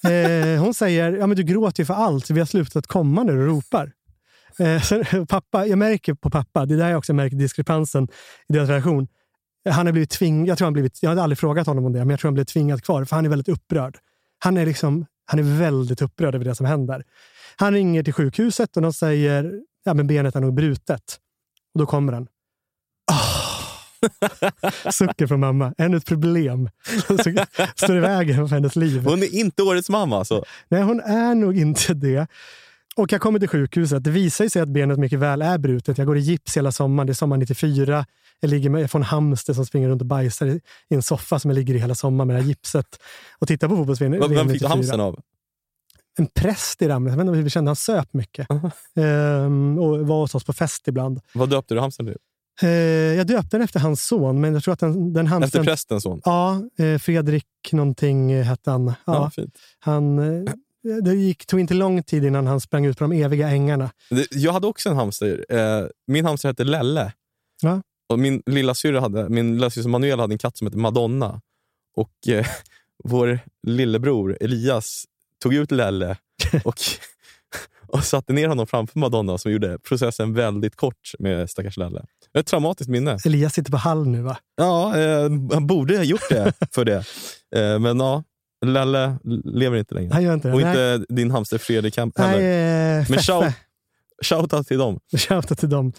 [SPEAKER 2] Eh, hon säger, ja men du gråter ju för allt, vi har slutat komma när du ropar. Eh, sen, <laughs> pappa, jag märker på pappa, det är där jag också märker diskrepansen i deras relation. Han har blivit tvingad, jag tror han blivit, jag hade aldrig frågat honom om det, men jag tror han blev tvingad kvar, för han är väldigt upprörd. Han är, liksom, han är väldigt upprörd över det som händer. Han ringer till sjukhuset och de säger, ja men benet är nog brutet. Och då kommer den. Oh. <laughs> Sucken från mamma. Ännu ett problem. Så står i vägen för hennes liv.
[SPEAKER 1] Hon är inte årets mamma. alltså. Så.
[SPEAKER 2] Nej, hon är nog inte det. Och jag kommer till sjukhuset. Det visar sig att benet mycket väl är brutet. Jag går i gips hela sommaren. Det är sommar 94. Jag, ligger med, jag får en hamster som springer runt och bajsar i, i en soffa som jag ligger i hela sommaren med det här gipset och tittar på fotbolls-VM.
[SPEAKER 1] Vem fick du
[SPEAKER 2] 94.
[SPEAKER 1] hamsten av?
[SPEAKER 2] En präst i Ramnäs. Jag vet inte vi kände. Han söp mycket. Ehm, och var hos oss på fest ibland.
[SPEAKER 1] Vad döpte du hamsten till?
[SPEAKER 2] Eh, jag döpte den efter hans son, men jag tror att den, den
[SPEAKER 1] Efter
[SPEAKER 2] hamstern...
[SPEAKER 1] prästens son?
[SPEAKER 2] Ja, eh, Fredrik någonting eh, hette han. Ja,
[SPEAKER 1] Ja, fint.
[SPEAKER 2] han eh, det gick, tog inte lång tid innan han sprang ut på de eviga ängarna.
[SPEAKER 1] Jag hade också en hamster. Eh, Min hamster hette Lelle.
[SPEAKER 2] Ja.
[SPEAKER 1] Och min lilla syrra hade, min lillasyster Manuel hade en katt som hette Madonna. Och eh, <laughs> vår lillebror Elias tog ut Lelle <laughs> och, och satte ner honom framför Madonna som gjorde processen väldigt kort med stackars Lelle. Ett traumatiskt minne.
[SPEAKER 2] Elias sitter på Hall nu va?
[SPEAKER 1] Ja, eh, han borde ha gjort det för det. Eh, men ja, Lelle lever inte längre.
[SPEAKER 2] Han gör inte det.
[SPEAKER 1] Och
[SPEAKER 2] Nej.
[SPEAKER 1] inte din hamster Fredrik hem-
[SPEAKER 2] Nej,
[SPEAKER 1] heller.
[SPEAKER 2] eh,
[SPEAKER 1] Men shout, shoutout till dem.
[SPEAKER 2] Shoutout till dem.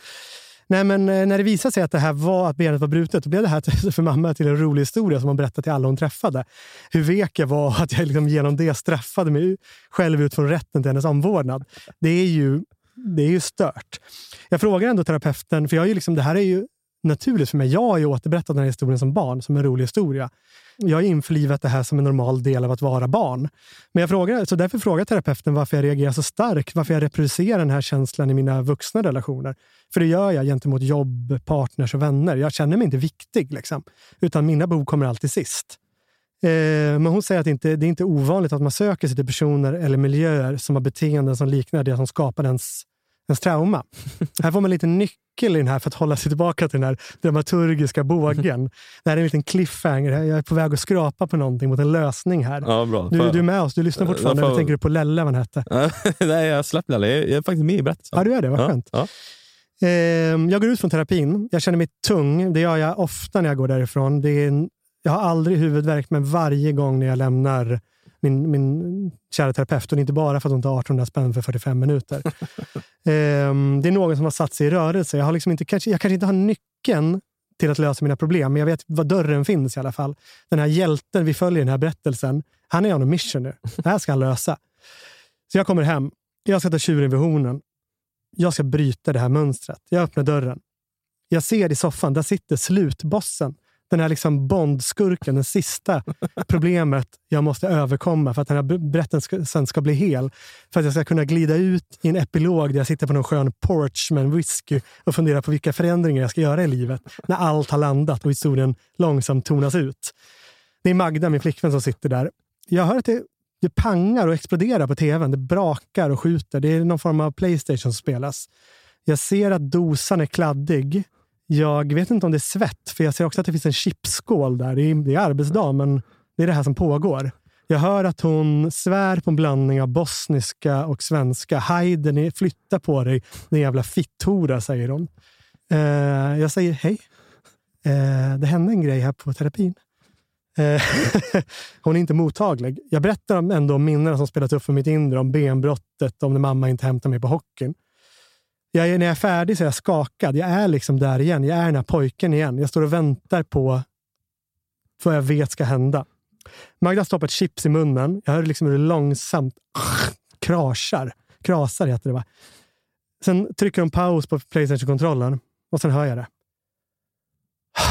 [SPEAKER 2] Nej, men eh, när det visade sig att det här var att benet var brutet, då blev det här <laughs> för mamma till en rolig historia som hon berättade till alla hon träffade. Hur vek jag var och att jag liksom genom det straffade mig själv ut från rätten till hennes omvårdnad. Det är ju, det är ju stört. Jag frågar ändå terapeuten, för jag är ju liksom, det här är ju naturligt för mig. Jag har ju återberättat den här historien som barn, som en rolig historia. Jag har införlivat det här som en normal del av att vara barn. Men jag frågar, så därför frågar terapeuten varför jag reagerar så starkt, varför jag reproducerar den här känslan i mina vuxna relationer. För det gör jag gentemot jobb, partners och vänner. Jag känner mig inte viktig, liksom. utan mina behov kommer alltid sist. Eh, men hon säger att det inte det är inte ovanligt att man söker sig till personer eller miljöer som har beteenden som liknar det som skapar ens, ens trauma. här får man lite nyckel i den här för att hålla sig tillbaka till den här dramaturgiska bågen. <laughs> Det här är en liten cliffhanger. Jag är på väg att skrapa på någonting mot en lösning här.
[SPEAKER 1] Ja, bra.
[SPEAKER 2] Du, du är med oss, du lyssnar
[SPEAKER 1] Ja,
[SPEAKER 2] fortfarande. Eller tänker du på Lelle, vad han hette? <laughs>
[SPEAKER 1] Nej, jag släppte Lelle. Jag är faktiskt med i berättelsen.
[SPEAKER 2] Ja, du är det. Vad
[SPEAKER 1] Ja,
[SPEAKER 2] skönt.
[SPEAKER 1] ja.
[SPEAKER 2] Ehm, jag går ut från terapin. Jag känner mig tung. Det gör jag ofta när jag går därifrån. Det är en, jag har aldrig huvudvärk, men varje gång när jag lämnar min, min kära terapeut. Och inte bara för att hon tar 1800 spänn för 45 minuter. <laughs> Ehm, det är någon som har satt sig i rörelse. Jag, har liksom inte, kanske, jag kanske inte har nyckeln till att lösa mina problem. Men jag vet var dörren finns i alla fall. Den här hjälten vi följer i den här berättelsen, han är on a mission nu. Det här ska han lösa. Så jag kommer hem. Jag ska ta tjuren vid hornen. Jag ska bryta det här mönstret. Jag öppnar dörren. Jag ser i soffan, där sitter slutbossen. Den här liksom Bond-skurken, det sista <laughs> problemet jag måste överkomma för att den här berättelsen ska bli hel. För att jag ska kunna glida ut i en epilog där jag sitter på någon skön porch med en whisky och funderar på vilka förändringar jag ska göra i livet när allt har landat och historien långsamt tonas ut. Det är Magda, min flickvän, som sitter där. Jag hör att det, det pangar och exploderar på tvn. Det brakar och skjuter. Det är någon form av Playstation som spelas. Jag ser att dosan är kladdig jag vet inte om det är svett, för jag ser också att det finns en chipsskål där. Det är, det är arbetsdag, men det är det här som pågår. Jag hör att hon svär på en blandning av bosniska och svenska. Haiden, flytta på dig, din jävla fitthora, säger hon. Eh, jag säger hej. Eh, det hände en grej här på terapin. Eh, <laughs> hon är inte mottaglig. Jag berättar ändå om minnena som spelat upp för mitt inre, om benbrottet, om när mamma inte hämtade mig på hockeyn jag är, när jag är färdig så är jag skakad. Jag är liksom där igen. Jag är den här pojken igen. Jag står och väntar på vad jag vet ska hända. Magda stoppar ett chips i munnen. Jag hör liksom hur det långsamt krasar. Krasar heter det va? Sen trycker hon paus på Playstation-kontrollen och sen hör jag det. <sighs>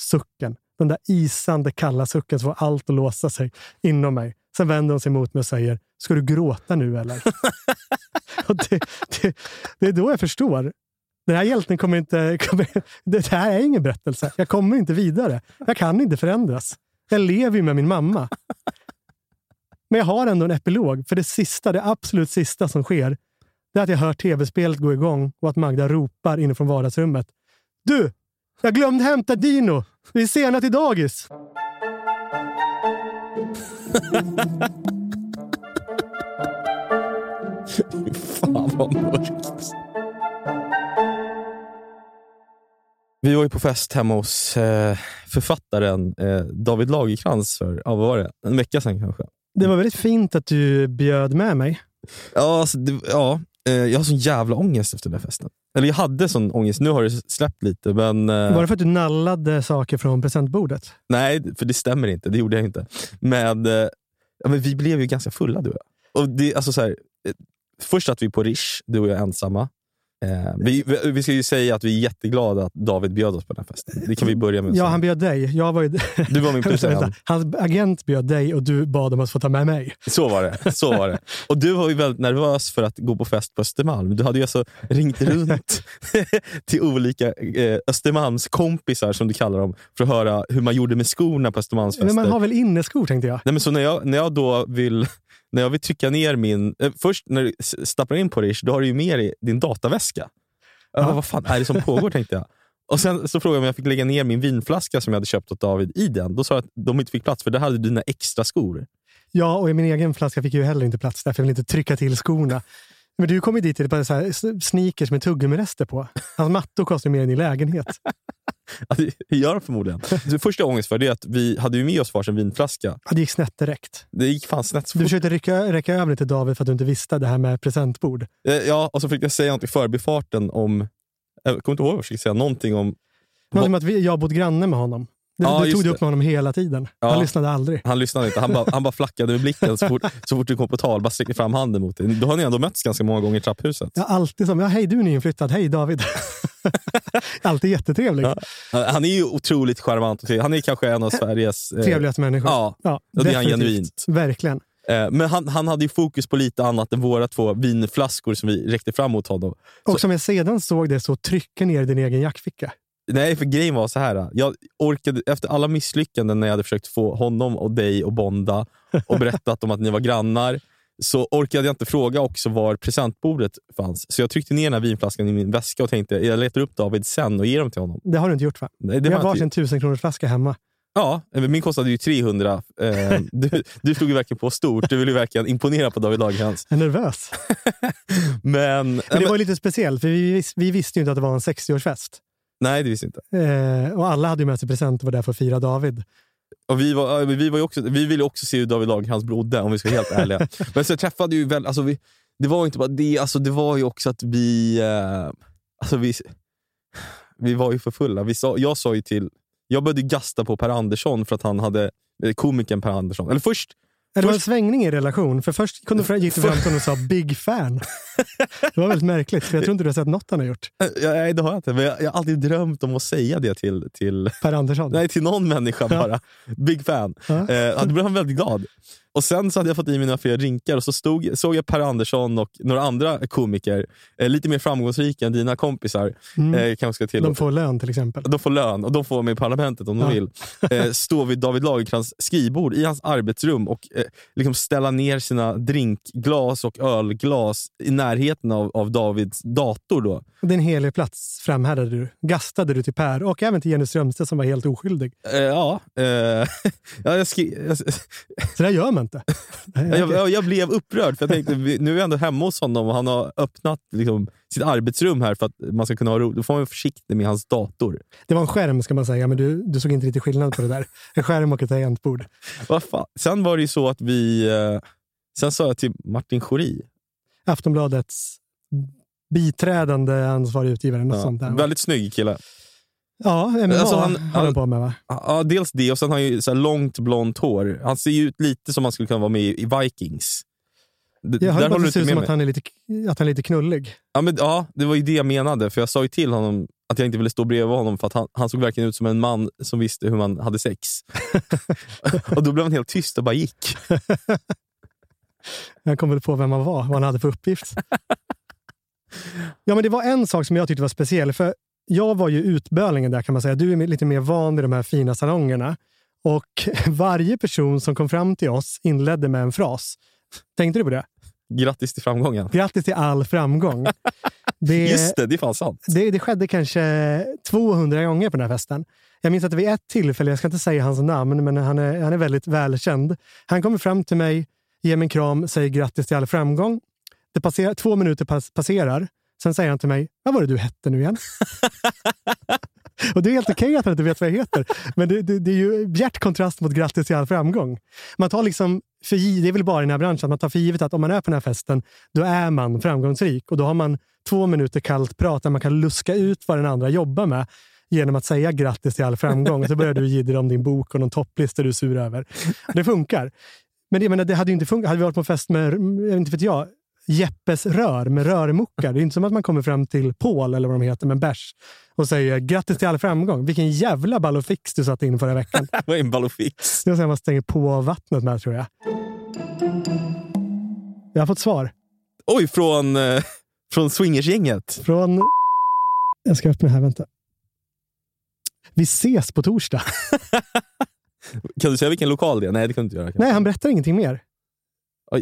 [SPEAKER 2] Sucken. Den där isande kalla sucken som får allt att låsa sig inom mig. Sen vänder hon sig mot mig och säger, ska du gråta nu eller? <laughs> det, det, det, är då jag förstår. Den här hjälten kommer inte... Kommer, det här är ingen berättelse. Jag kommer inte vidare. Jag kan inte förändras. Jag lever ju med min mamma. Men jag har ändå en epilog. För det sista, det absolut sista som sker, det är att jag hör tv-spelet gå igång och att Magda ropar inifrån vardagsrummet. Du! Jag glömde hämta Dino! Vi är sena till dagis!
[SPEAKER 1] Fan vad mörkt. Vi var ju på fest hemma hos eh, författaren eh, David Lagerkrans för ja, vad var det? en vecka sedan kanske.
[SPEAKER 2] Det var väldigt fint att du bjöd med mig.
[SPEAKER 1] Ja, alltså, det, ja jag har sån jävla ångest efter den där festen. Eller jag hade sån ångest, nu har det släppt lite. Men,
[SPEAKER 2] eh, var det för att du nallade saker från presentbordet?
[SPEAKER 1] Nej, för det stämmer inte. Det gjorde jag inte. Men, eh, ja, men vi blev ju ganska fulla du och jag. Och det, alltså, så här, eh, först att vi på Rish, du och jag ensamma. Eh, vi, vi ska ju säga att vi är jätteglada att David bjöd oss på den här festen. Det kan vi börja med.
[SPEAKER 2] Ja, han bjöd dig. Jag var ju...
[SPEAKER 1] Du var min <laughs> producent.
[SPEAKER 2] Hans agent bjöd dig och du bad om att få ta med mig.
[SPEAKER 1] Så var det. Så var det. Och du var ju väldigt nervös för att gå på fest på Östermalm. Du hade ju alltså ringt runt <laughs> till olika eh, Östermalmskompisar, som du kallar dem, för att höra hur man gjorde med skorna på Östermalmsfester.
[SPEAKER 2] Men man har väl inneskor, tänkte jag.
[SPEAKER 1] Nej, men så när jag, när jag då vill när jag vill trycka ner min... Eh, först när du stapplar in på Rish, då har du ju med dig din dataväska. Ja. vad fan är det som pågår, tänkte jag. Och Sen så frågade jag om jag fick lägga ner min vinflaska som jag hade köpt åt David i den. Då sa jag att de inte fick plats, för där hade du dina extra skor.
[SPEAKER 2] Ja, och i min egen flaska fick ju heller inte plats, därför jag ville inte trycka till skorna. Men du kom ju dit så här sneakers med tuggumirester på. Hans mattor kostar mer än din lägenhet. <laughs>
[SPEAKER 1] det gör de förmodligen. Det första ångest för det är att vi hade ju med oss varsin vinflaska.
[SPEAKER 2] Ja, det gick snett direkt.
[SPEAKER 1] Det gick fan snett.
[SPEAKER 2] Du försökte räcka, räcka över till David för att du inte visste det här med presentbord.
[SPEAKER 1] Eh, ja, och så fick jag säga något i förbifarten om... Jag kommer inte ihåg vad jag fick säga. Någonting om...
[SPEAKER 2] Någonting om att vi, jag bodde granne med honom. Du, ja, du tog det upp med honom hela tiden. Ja. Han lyssnade aldrig.
[SPEAKER 1] Han lyssnade inte. Han bara, han bara flackade med blicken så fort, <laughs> så fort du kom på tal. Bara sträckte fram handen mot dig. Då har ni ändå mötts ganska många gånger i trapphuset.
[SPEAKER 2] Ja, alltid som. Ja, hej, du är nyinflyttad. Hej David. <laughs> <laughs> alltid jättetrevlig. Ja.
[SPEAKER 1] Han är ju otroligt charmant. Han är kanske en av Sveriges...
[SPEAKER 2] Eh, Trevligaste människor.
[SPEAKER 1] Ja, ja och det är han genuint.
[SPEAKER 2] Verkligen.
[SPEAKER 1] Eh, men han, han hade ju fokus på lite annat än våra två vinflaskor som vi räckte fram mot honom.
[SPEAKER 2] Och så, som jag sedan såg det så trycker ner din egen jackficka.
[SPEAKER 1] Nej, för grejen var så här. Jag orkade, efter alla misslyckanden när jag hade försökt få honom och dig att bonda och berättat om att ni var grannar, så orkade jag inte fråga också var presentbordet fanns. Så jag tryckte ner den här vinflaskan i min väska och tänkte jag letar upp David sen och ger dem till honom.
[SPEAKER 2] Det har du inte gjort va?
[SPEAKER 1] Nej,
[SPEAKER 2] det Vi har varsin tusen kronors flaska hemma.
[SPEAKER 1] Ja, min kostade ju 300. Eh, <laughs> du, du slog ju verkligen på stort. Du ville ju verkligen imponera på David Lagercrantz.
[SPEAKER 2] Jag är nervös. <laughs>
[SPEAKER 1] men,
[SPEAKER 2] men det var lite speciellt, för vi, vi visste ju inte att det var en 60-årsfest.
[SPEAKER 1] Nej, det visste
[SPEAKER 2] inte. Eh, och alla hade ju med sig present och var där för att fira David.
[SPEAKER 1] Och vi, var, vi, var också, vi ville också se hur David Lagercrantz brodde, om vi ska vara helt ärliga. <laughs> Men så träffade ju väl, alltså vi, det var inte bara det, alltså det var ju också att vi... Eh, alltså vi vi var ju för fulla. Vi sa, jag sa ju till... Jag började gasta på Per Andersson för att han hade... eh, Komikern Per Andersson. Eller först...
[SPEAKER 2] Det var en svängning i relation. För först kunde du gick du fram till honom och sa “big fan”. Det var väldigt märkligt, för jag tror inte du har sett något han har gjort.
[SPEAKER 1] Ja, Nej, det har jag inte. Men jag, jag har alltid drömt om att säga det till, till,
[SPEAKER 2] Per Andersson.
[SPEAKER 1] nej, till någon människa bara. Big fan.
[SPEAKER 2] Ja.
[SPEAKER 1] Eh, då blev han väldigt glad. Och Sen så hade jag fått i mig några fler drinkar och så stod, såg jag Per Andersson och några andra komiker, eh, lite mer framgångsrika än dina kompisar.
[SPEAKER 2] Mm.
[SPEAKER 1] Eh, kanske till
[SPEAKER 2] De får lön till exempel.
[SPEAKER 1] de får lön och de får med i parlamentet om de
[SPEAKER 2] Ja.
[SPEAKER 1] vill. <laughs> Eh, stå vid David Lagercrantz skrivbord i hans arbetsrum och eh, liksom ställa ner sina drinkglas och ölglas i närheten av, av Davids dator. Då.
[SPEAKER 2] Din helig plats framhärdade du. Gastade du till Per och även till Jenny Strömstedt som var helt oskyldig.
[SPEAKER 1] Eh, ja, eh, <laughs> ja, jag, skri-
[SPEAKER 2] Så där gör man inte. <laughs>
[SPEAKER 1] jag, jag, jag blev upprörd för jag tänkte nu är jag ändå hemma hos honom och han har öppnat liksom, sitt arbetsrum här för att man ska kunna ha roligt. Då får man vara försiktig med hans dator.
[SPEAKER 2] Det var en skärm ska man säga, men du, du såg inte riktigt skillnad på det där. <laughs> En skärm och ett tangentbord.
[SPEAKER 1] Sen var det ju så att vi... Eh, sen sa jag till Martin Schori,
[SPEAKER 2] Aftonbladets biträdande ansvarig utgivare. Något
[SPEAKER 1] ja,
[SPEAKER 2] sånt där.
[SPEAKER 1] väldigt snygg kille.
[SPEAKER 2] Ja, MMA
[SPEAKER 1] Alltså, han-
[SPEAKER 2] han, på med va?
[SPEAKER 1] Ja, dels det och sen har han ju så långt blont hår. Han ser ju ut lite som han skulle kunna vara med i Vikings. D-
[SPEAKER 2] Jag på
[SPEAKER 1] håller
[SPEAKER 2] att det ser ut som att han, är lite, att han är lite knullig.
[SPEAKER 1] Ja, men, ja, det var ju det jag menade. För Jag sa ju till honom att jag inte ville stå bredvid honom för att han, han såg verkligen ut som en man som visste hur man hade sex. <laughs> och Då blev han helt tyst och bara gick. <laughs>
[SPEAKER 2] Jag kom väl på vem han var, vad han hade för uppgift. <laughs> ja, men det var en sak som jag tyckte var speciell. För jag var ju utbölingen där kan man säga. Du är lite mer van vid de här fina salongerna. Och <laughs> varje person som kom fram till oss inledde med en fras. Tänkte du på det?
[SPEAKER 1] Grattis till framgången.
[SPEAKER 2] Grattis till all framgång. Det, <laughs>
[SPEAKER 1] Just det, det är fan sant.
[SPEAKER 2] det, det skedde kanske 200 gånger på den här festen. Jag minns att det vid ett tillfälle, jag ska inte säga hans namn, men han är, han är väldigt välkänd. Han kommer fram till mig, ger mig en kram, säger grattis till all framgång. Det passerar, två minuter pass, passerar. Sen säger han till mig, vad var det du hette nu igen? Och Det är helt okej att han inte vet vad jag heter. Men det, det, det är ju bjärt kontrast mot grattis till all framgång. Man tar liksom för det är väl bara i den här branschen, att man tar för givet att om man är på den här festen, då är man framgångsrik. Och då har man två minuter kallt prat där man kan luska ut vad den andra jobbar med genom att säga grattis till all framgång. Så börjar du jiddra om din bok och någon topplista du är sur över. Det funkar. Men det, menar, det hade ju inte funkat. Hade vi varit på fest med, jag vet inte vet jag, Jeppes rör med rörmokar. Det är inte som att man kommer fram till Paul eller vad de heter med en bärs och säger grattis till all framgång. Vilken jävla ball och fix du satte in förra veckan. <laughs>
[SPEAKER 1] Det var en ballofix.
[SPEAKER 2] Det är så man stänger på vattnet med tror jag. Jag har fått svar
[SPEAKER 1] Oj, från, eh, från swingersgänget.
[SPEAKER 2] från... <laughs> Jag ska öppna här, vänta. Vi ses på torsdag. <laughs>
[SPEAKER 1] Kan du säga vilken lokal det är? Nej, det kan du inte göra.
[SPEAKER 2] Nej, han berättar ingenting mer.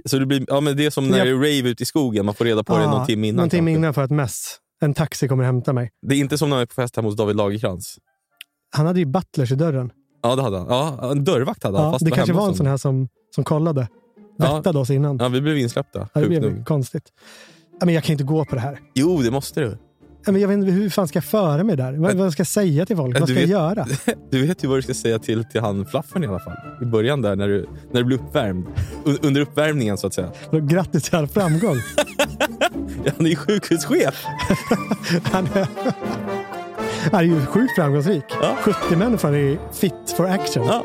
[SPEAKER 1] Så det, blir, ja, men det är som när det är rave ute i skogen, man får reda på det någon timme innan.
[SPEAKER 2] Någon timme
[SPEAKER 1] kanske.
[SPEAKER 2] innan för ett mess. En taxi kommer hämta mig.
[SPEAKER 1] Det är inte som när man är på fest hemma hos David Lagerkrantz.
[SPEAKER 2] Han hade ju butlers i dörren.
[SPEAKER 1] Ja, det hade han. Ja, en dörrvakt hade han.
[SPEAKER 2] Ja,
[SPEAKER 1] fast
[SPEAKER 2] det
[SPEAKER 1] var
[SPEAKER 2] kanske
[SPEAKER 1] hemma
[SPEAKER 2] var en
[SPEAKER 1] hos
[SPEAKER 2] sån
[SPEAKER 1] honom.
[SPEAKER 2] här som, som kollade.
[SPEAKER 1] Ja.
[SPEAKER 2] Vättade oss innan.
[SPEAKER 1] Ja, vi blev insläppta.
[SPEAKER 2] Ja, det
[SPEAKER 1] sjukt
[SPEAKER 2] blev
[SPEAKER 1] nog.
[SPEAKER 2] konstigt. Ja, men jag kan inte gå på det här.
[SPEAKER 1] Jo, det måste du.
[SPEAKER 2] Men jag vet inte, hur fan ska jag föra mig där? Vad, vad ska jag säga till folk? Vad ska jag
[SPEAKER 1] vet-
[SPEAKER 2] göra? <laughs>
[SPEAKER 1] Du vet ju vad du ska säga till, till han flaffen i alla fall. I början där när du, när du blir uppvärmd. Un, under uppvärmningen så att säga.
[SPEAKER 2] Grattis till all framgång. <laughs>
[SPEAKER 1] Han är ju sjukhuschef. <laughs>
[SPEAKER 2] Han är, han är ju sjukt framgångsrik.
[SPEAKER 1] Ja.
[SPEAKER 2] 70 människor är fit for action.
[SPEAKER 1] Ja.